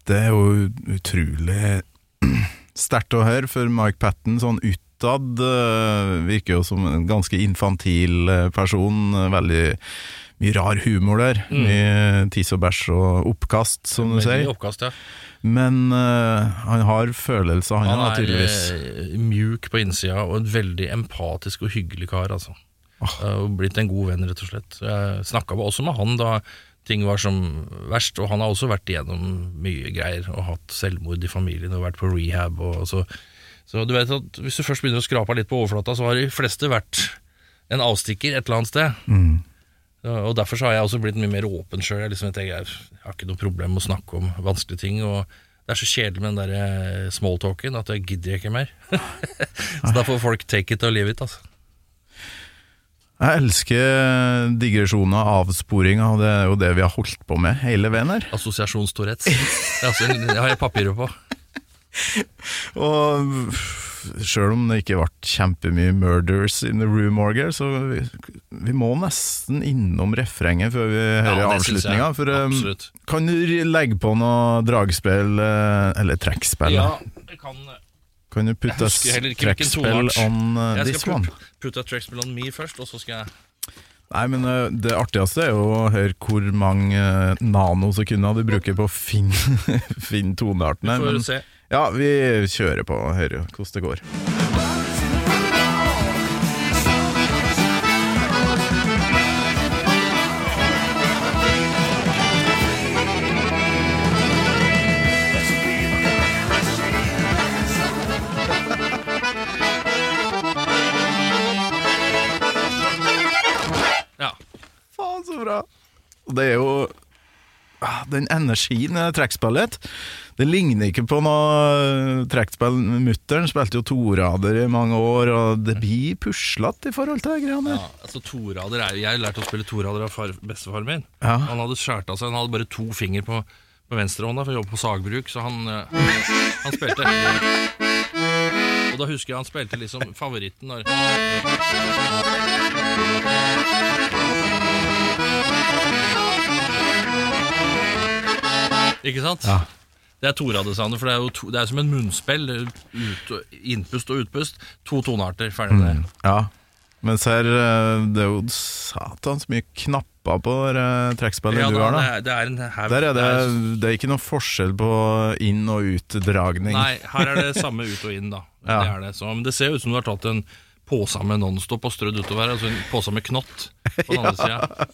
Det er jo utrolig sterkt å høre, for Mike Patten sånn utad eh, virker jo som en ganske infantil eh, person. eh, Veldig mye rar humor der. Mye tiss og bæsj og oppkast, som du sier. Oppkast, ja. Men uh, han har følelser, han, Han er tydeligvis. eh, mjuk på innsida og en veldig empatisk og hyggelig kar. Altså. Eh, Og blitt en god venn, rett og slett. Jeg snakka også med han da ting var som verst, og han har også vært igjennom mye greier og hatt selvmord i familien og vært på rehab. Og så, så du vet at hvis du først begynner å skrape litt på overflata, så har de fleste vært en avstikker et eller annet sted. Mm. Og Derfor så har jeg også blitt mye mer åpen sjøl. Jeg, liksom, jeg, jeg har ikke noe problem med å snakke om vanskelige ting. Og det er så kjedelig med den der eh, smalltalken at jeg gidder ikke mer. så da får folk take it or leave it. Altså. Jeg elsker digresjoner, avsporinger, og det er jo det vi har holdt på med hele veien her. Assosiasjonstourettes. Det, altså, det har jeg papirer på. Og sjøl om det ikke ble kjempemye 'murders in the room', Morgan, så vi, vi må nesten innom refrenget før vi hører Ja, avslutninga. For um, kan du legge på noe dragspill, eh, eller trekkspill? Ja, jeg kan Kan du putte trekkspill on uh, this one? putte trekkspill on me først, og så skal jeg Nei, men det artigste er jo å høre hvor mange nanosekunder du bruker på å finne, finne toneartene. Får Men, se. Ja, vi kjører på og hører hvordan det går. Ja. Faen, så bra! Det er jo Den energien i trekkspillet Det ligner ikke på noe trekkspill. Mutter'n spilte jo torader i mange år, og det blir puslete i forhold til de greiene Ja, der. altså torader er, Jeg lærte å spille torader av far, bestefaren min. Ja. Han hadde skjært av seg Han hadde bare to finger på, på venstrehånda for å jobbe på sagbruk, så han, eh, han spilte. Og da husker jeg han spilte liksom favoritten når Ikke sant? Ja. Det er toradesoundet, for det er jo to, det er som en munnspill. Ut, innpust og utpust. To tonearter. Ferdig med det. Ja. Mens her, eh, det er jo satans mye knapper på det eh, trekkspillet Ja, du da, har, det, er, det er. Der er det, det er- ikke noen forskjell på inn- og utdragning. Nei, her er det samme ut og inn, da. Ja. Det, er det. Så, men det ser ut som du har tatt en pose med Nonstop og strødd utover. Altså en pose med knott på den andre sida.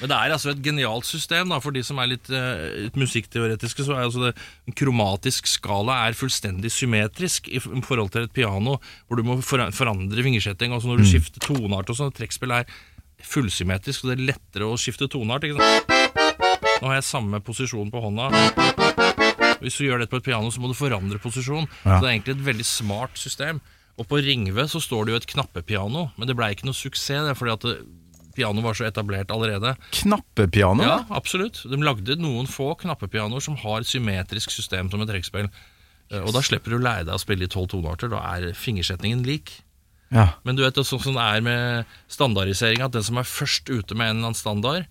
Men det er altså et genialt system da, for de som er litt, uh, musikkteoretiske. så er altså det, En kromatisk skala er fullstendig symmetrisk i forhold til et piano, hvor du må forandre fingersetting. Altså når du skifter toneart og sånn. Trekkspill er fullsymmetrisk, så det er lettere å skifte toneart. Ikke sant? Nå har jeg samme posisjon på hånda. Hvis du gjør det på et piano, så må du forandre posisjon. Ja. Så det er egentlig et veldig smart system. Og på Ringve så står det jo et knappepiano, men det blei ikke noe suksess. Det er fordi at det, pianoet var så etablert allerede. Knappepiano? Ja, absolutt. De lagde noen få knappepianoer som har et symmetrisk system som et trekkspill. Yes. Og da slipper du å lære deg å spille i tolv tonearter. Da er fingersetningen lik. Ja. Men du vet sånn som det er med standardisering, at den som er først ute med en eller annen standard,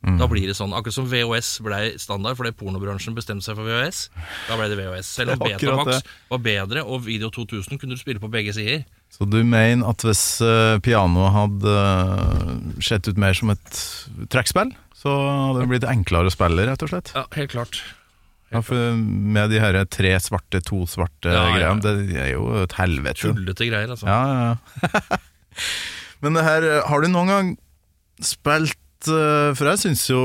Mm. da blir det sånn. Akkurat som VHS ble standard fordi pornobransjen bestemte seg for VHS. Da ble det VHS. Selv om Betamax var bedre, og Video 2000 kunne du spille på begge sider. Så du mener at hvis uh, pianoet hadde eh, sett ut mer som et trekkspill, så hadde det blitt enklere å spille, rett og slett? Ja, helt klart. Ja, for Med de her tre svarte, to svarte Ja, ja, ja. det er jo et helvete. Tullete greier, altså. Ja, ja, ja. Men det her, eh, har du noen gang spilt eh, For jeg syns jo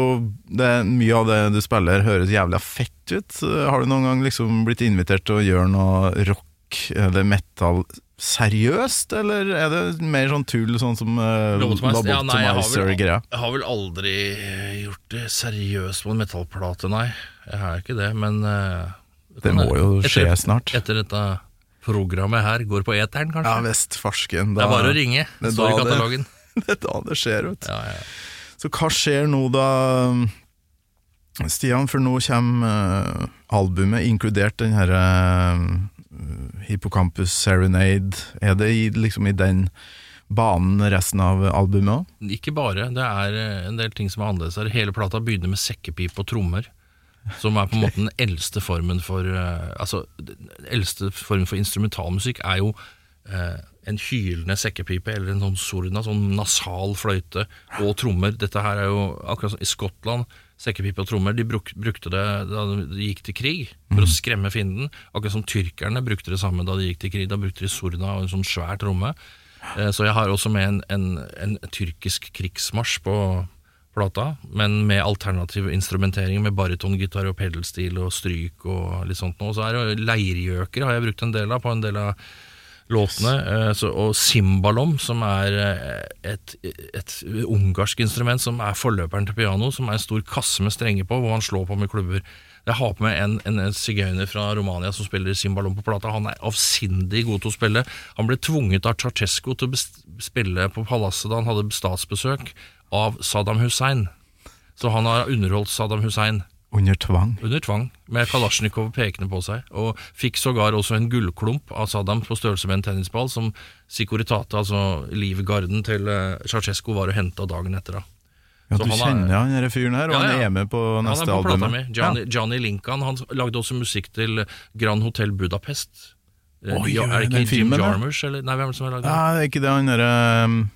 det, mye av det du spiller høres jævla fett ut. Eh, Har du noen gang liksom blitt invitert til å gjøre noe rock eller metal seriøst, eller er det mer sånn tull, sånn som uh, Lobotomizer? Ja, nei, jeg har, vel, jeg har vel aldri eh, gjort det seriøst på en metallplate, nei. Jeg har ikke det, men uh, Det må jo skje etter, snart. Etter dette programmet her går på eteren, kanskje? Ja visst, farsken. det er bare å ringe. det står i da det- katalogen. Det er da det skjer, vet du. Ja, ja. Så hva skjer nå da, Stian? For nå kommer eh, albumet, inkludert den her eh, Hippocampus Serenade. Er det i, liksom i den banen resten av albumet òg? Ikke bare. Det er eh, en del ting som er annerledes her. Hele plata begynner med sekkepipe og trommer. Som er på en måte den eldste formen for Altså, den eldste formen for instrumentalmusikk er jo eh, en hylende sekkepipe eller en sånn sorna, sånn nasal fløyte og trommer. Dette her er jo akkurat som i Skottland. Sekkepipe og trommer. De bruk, brukte det da de gikk til krig, for å skremme fienden. Akkurat som tyrkerne brukte det samme da de gikk til krig. Da brukte de sorna og en sånn svær tromme. Eh, Så jeg har også med en, en, en tyrkisk krigsmarsj på plata, men med alternativ instrumentering, med baritongitar og pedelstil og stryk og litt sånt noe. Så er det leirgjøker har jeg brukt en del av på en del av låtene. eh, Så, og cimbalom, som er eh, et, et ungarsk instrument som er forløperen til piano, som er en stor kasse med strenger på, hvor man slår på med klubber. Jeg har på meg en, en, en sigøyner fra Romania som spiller cimbalom på plata. Han er avsindig god til å spille. Han ble tvunget av Ceaucescu til å spille på palasset da han hadde statsbesøk av Saddam Hussein. Så han har underholdt Saddam Hussein Under tvang? under tvang, med Kalasjnikov pekende på seg, og fikk sågar også en gullklump av Saddam på størrelse med en tennisball, som Securitate, altså livgarden til eh, Ceaucescu, var og henta dagen etter. da. Ja, Så du han er- kjenner han denne fyren her, og Ja, han er med på Han neste er på plata album. mi. Johnny, Johnny Lincoln han lagde også musikk til Grand Hotel Budapest. Eh, Oi, ja, er det den ikke Jim filmen. Jarmusch, eller? Nei, hvem er det som har lagd Ja, den? det er ikke det han derre um,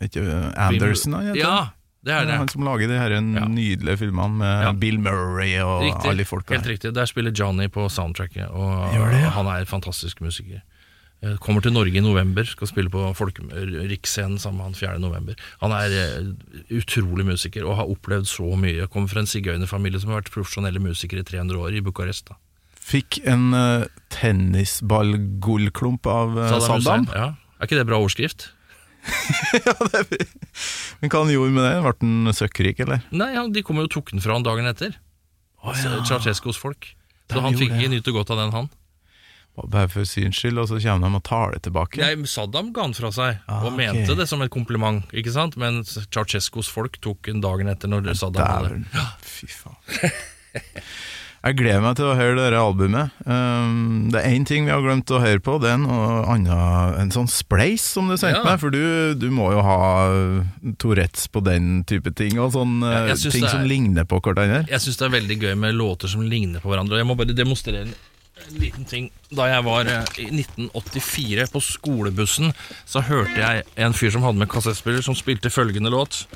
er ikke Anderson, han heter? Ja, det er det. Han som lager de her nydelige filmene med Ja. Bill Murray og Riktig, alle folk helt riktig. Der spiller Johnny på soundtracket, og det, ja. han er fantastisk musiker. Eh, Kommer til Norge i november, skal spille på Riksscenen sammen med han 4. november. Han er eh, utrolig musiker og har opplevd så mye. Kommer fra en sigøynerfamilie som har vært profesjonelle musikere i 300 år i Bucuresti. Fikk en uh, tennisballgullklump av uh, Saddam Saddam. Hussein, Ja. Er ikke det bra overskrift? Men hva han gjorde med det? Ble han søkkrik, eller? Nei, han, de kom jo og tok den fra han dagen etter. Så Ceaucescos folk. Så De han fikk ikke nyte godt av den, han. Bare for syns skyld, og så kommer de og tar det tilbake. Nei, Saddam ga den fra seg, Ah, og ok. mente det som et kompliment. ikke sant? Men Ceaucescos folk tok den dagen etter når Saddam hadde. Fy faen. Jeg gleder meg til å høre dette albumet. Um, det er én ting vi har glemt å høre på, det er noe annet, en sånn spleis som du sendte Ja. meg. For du, du må jo ha Tourettes på den type ting, og sånn Ja, eh, ting er, som er- ligner på hverandre. Jeg syns det er veldig gøy med låter som ligner på hverandre. Og Jeg må bare demonstrere en, en liten ting. Da jeg var eh, i 1984 på skolebussen, så hørte jeg en fyr som hadde med kassettspiller, som spilte følgende låt.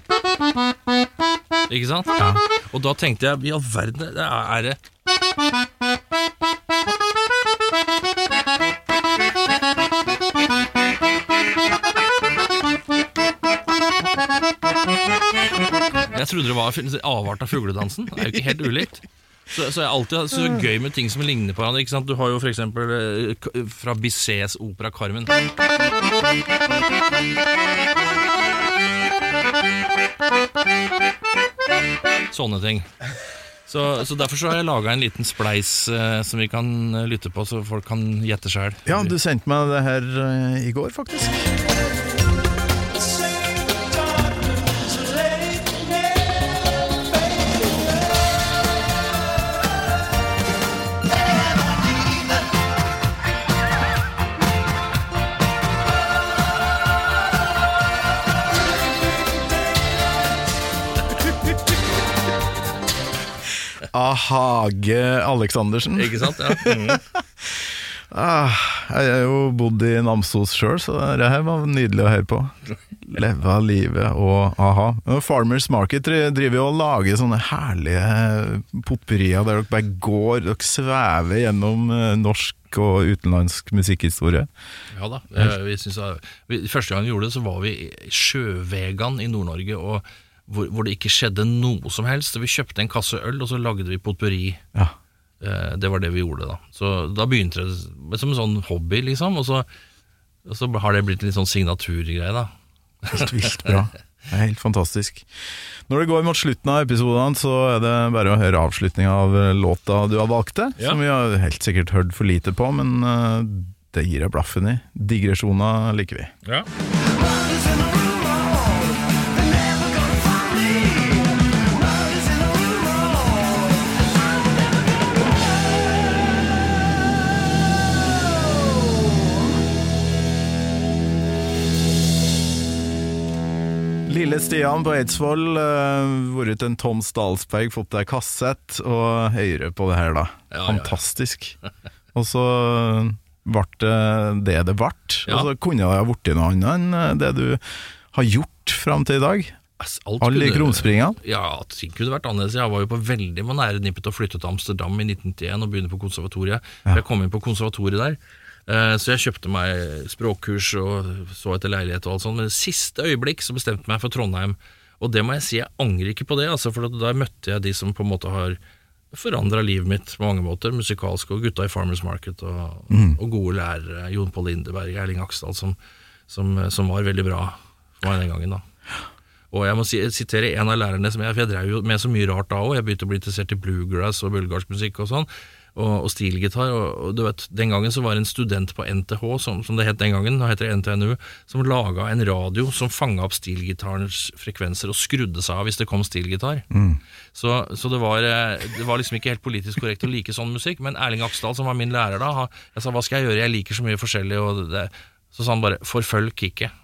Ikke sant? Og da tenkte jeg i all verden, det er, er det Jeg trodde det var avart av fugledansen. Det er jo ikke helt ulikt. Så, så jeg alltid hatt så gøy med ting som ligner på hverandre. Ikke sant? Du har jo eksempel eh, fra Bissets opera Carmen. Sånne ting. Så, så Derfor så har jeg laga en liten spleis eh, som vi kan eh, lytte på, så folk kan gjette sjøl. Ja, du sendte meg det her eh, i går, faktisk. Ahage Aleksandersen. Ikke sant? Ja. Mm. Ah, jeg har jo bodd i Namsos sjøl, så det her var nydelig å høre på. Leve av livet og a-ha. Farmers Market driver jo og lager sånne herlige popperier der dere bare går, dere svever gjennom eh, norsk og utenlandsk musikkhistorie. Ja da. eh, Vi synes, vi, første gang vi gjorde det, så var vi i Sjøvegan i Nord-Norge, og hvor, hvor det ikke skjedde noe som helst. Vi kjøpte en kasse øl, og så lagde vi potpurri. Ja. Eh, Det var det vi gjorde da. Så da begynte det som en sånn hobby, liksom. Og så, og så har det blitt en litt sånn signaturgreie, da. Helt vilt bra. Det er helt fantastisk. Når det går mot slutten av episoden, så er det bare å høre avslutninga av eh, låta du har valgt det, Ja. som vi har helt sikkert hørt for lite på, men eh, det gir jeg blaffen i. Digresjoner liker vi. Ja. Lille Stian på Eidsvoll, uh, vært til en Tom Stalsberg, fått deg kassett, og høyere på det her, da. Ja, ja, ja. Fantastisk. Og så ble det det det ble. Ja. Og så kunne det ha blitt noe annet enn eh, det du har gjort fram til i dag. Alt Alle krumspringene. Ja, ting kunne vært annerledes. Jeg var jo på veldig nære nippet til å flytte til Amsterdam i 1991 og begynne på konservatoriet. Jeg kom inn på konservatoriet der, eh, så jeg kjøpte meg språkkurs og så etter leilighet og alt sånt. Men i siste øyeblikk så bestemte jeg meg for Trondheim. Og det må jeg si, jeg angrer ikke på det, altså, for da møtte jeg de som på en måte har forandra livet mitt på mange måter, musikalsk, og gutta i Farmers Market, og, og gode lærere, Jon Pål Lindeberg, Erling Aksdal, som, som, som var veldig bra for meg den gangen. da. Og jeg må si, sitere en av lærerne som jeg, for jeg drev jo med så mye rart da òg. Jeg begynte å bli interessert i bluegrass og bulgarsk musikk og sånn, og, og stilgitar. Og, og du vet, Den gangen så var det en student på NTH, som, som det het den gangen, nå heter det NTNU, som laga en radio som fanga opp stilgitarens frekvenser og skrudde seg av hvis det kom stilgitar. Så, så det, var, eh, det var liksom ikke helt politisk korrekt å like sånn musikk. Men Erling Aksdal, som var min lærer da, jeg sa hva skal jeg gjøre, jeg liker så mye forskjellig. Og det, så sa han bare forfølg kicket.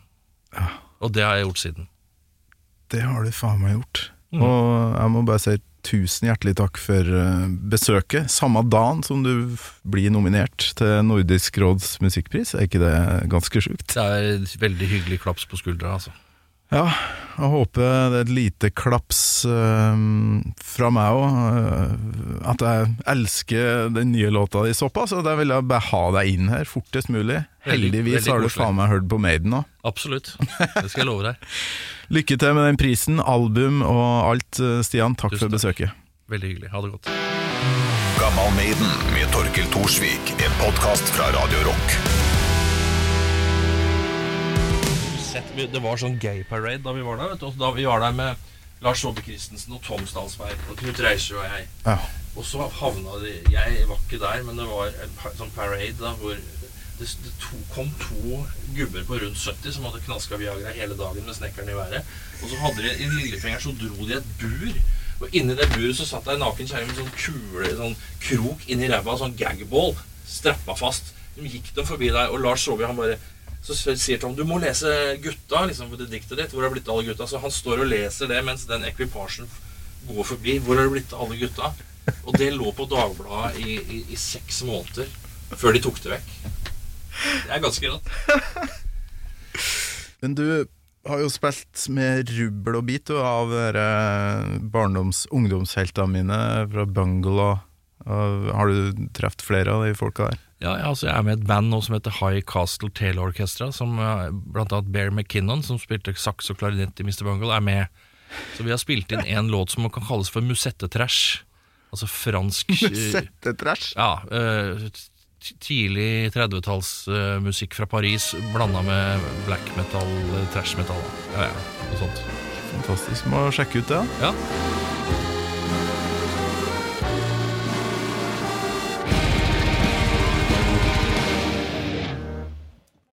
Og det har jeg gjort siden. Det har du faen meg gjort. Mm. Og jeg må bare si tusen hjertelig takk for eh, besøket. Samme dagen som du blir nominert til Nordisk råds musikkpris. Er ikke det ganske sjukt? Det er veldig hyggelig klaps på skuldra, altså. Ja, jeg håper det er et lite klaps eh, fra meg òg. at jeg elsker den nye låta di såpass, at jeg ville bare ha deg inn her fortest mulig. Heldigvis veldig har du faen meg hørt på Maiden nå. Absolutt. Det skal jeg love deg. Lykke til med den prisen, album og alt, eh, Stian. Takk Tusen for takk. besøket. Veldig hyggelig. Ha det godt. Gammal Maiden med Torkel Thorsvik. En podkast fra Radio Rock. Sett, det var sånn gay parade da vi var der. Vet du. Da vi var der med Lars Saabye Christensen og Tom Stalsberg og Knut Reiser og jeg. Ja. Og så havna de Jeg var ikke der, men det var en sånn parade da hvor det, det to, kom to gubber på rundt 70 som hadde knaska Viagra hele dagen med snekkeren i været. Og så hadde de i lillefingeren så dro de et bur. Og inni det buret så satt det ei naken kjerring med sånn kule, sånn krok inni ræva, sånn gagball, strappa fast. De gikk dem forbi der, og Lars Saabye han bare så sier Tom du må lese gutta, liksom, det diktet ditt. Hvor har det blitt av alle gutta? Så han står og leser det mens den ekvipasjen går forbi. Hvor har det blitt av alle gutta? Og det lå på Dagbladet i, i, i seks måneder før de tok det vekk. Det er ganske rått. Men du har jo spilt med rubbel og bit du, av dere barndoms- ungdomsheltene mine fra Bungle. Har du truffet flere av de folka der? Ja, jeg, altså Jeg er med i et band nå som heter High Castle Tail Orchestra. Som eh, blant annet Bear McKinnon, som spilte saks og klarinett i Mr. Bungle, er med. Så vi har spilt inn en låt som kan kalles for musettetrash. Altså fransk Musettetrash? Settetrash? Ja, eh, tidlig 30-tallsmusikk fra Paris blanda med black metal, eh, trash metal. Ja, ja, noe sånt. Fantastisk. Må sjekke ut det. da. Ja,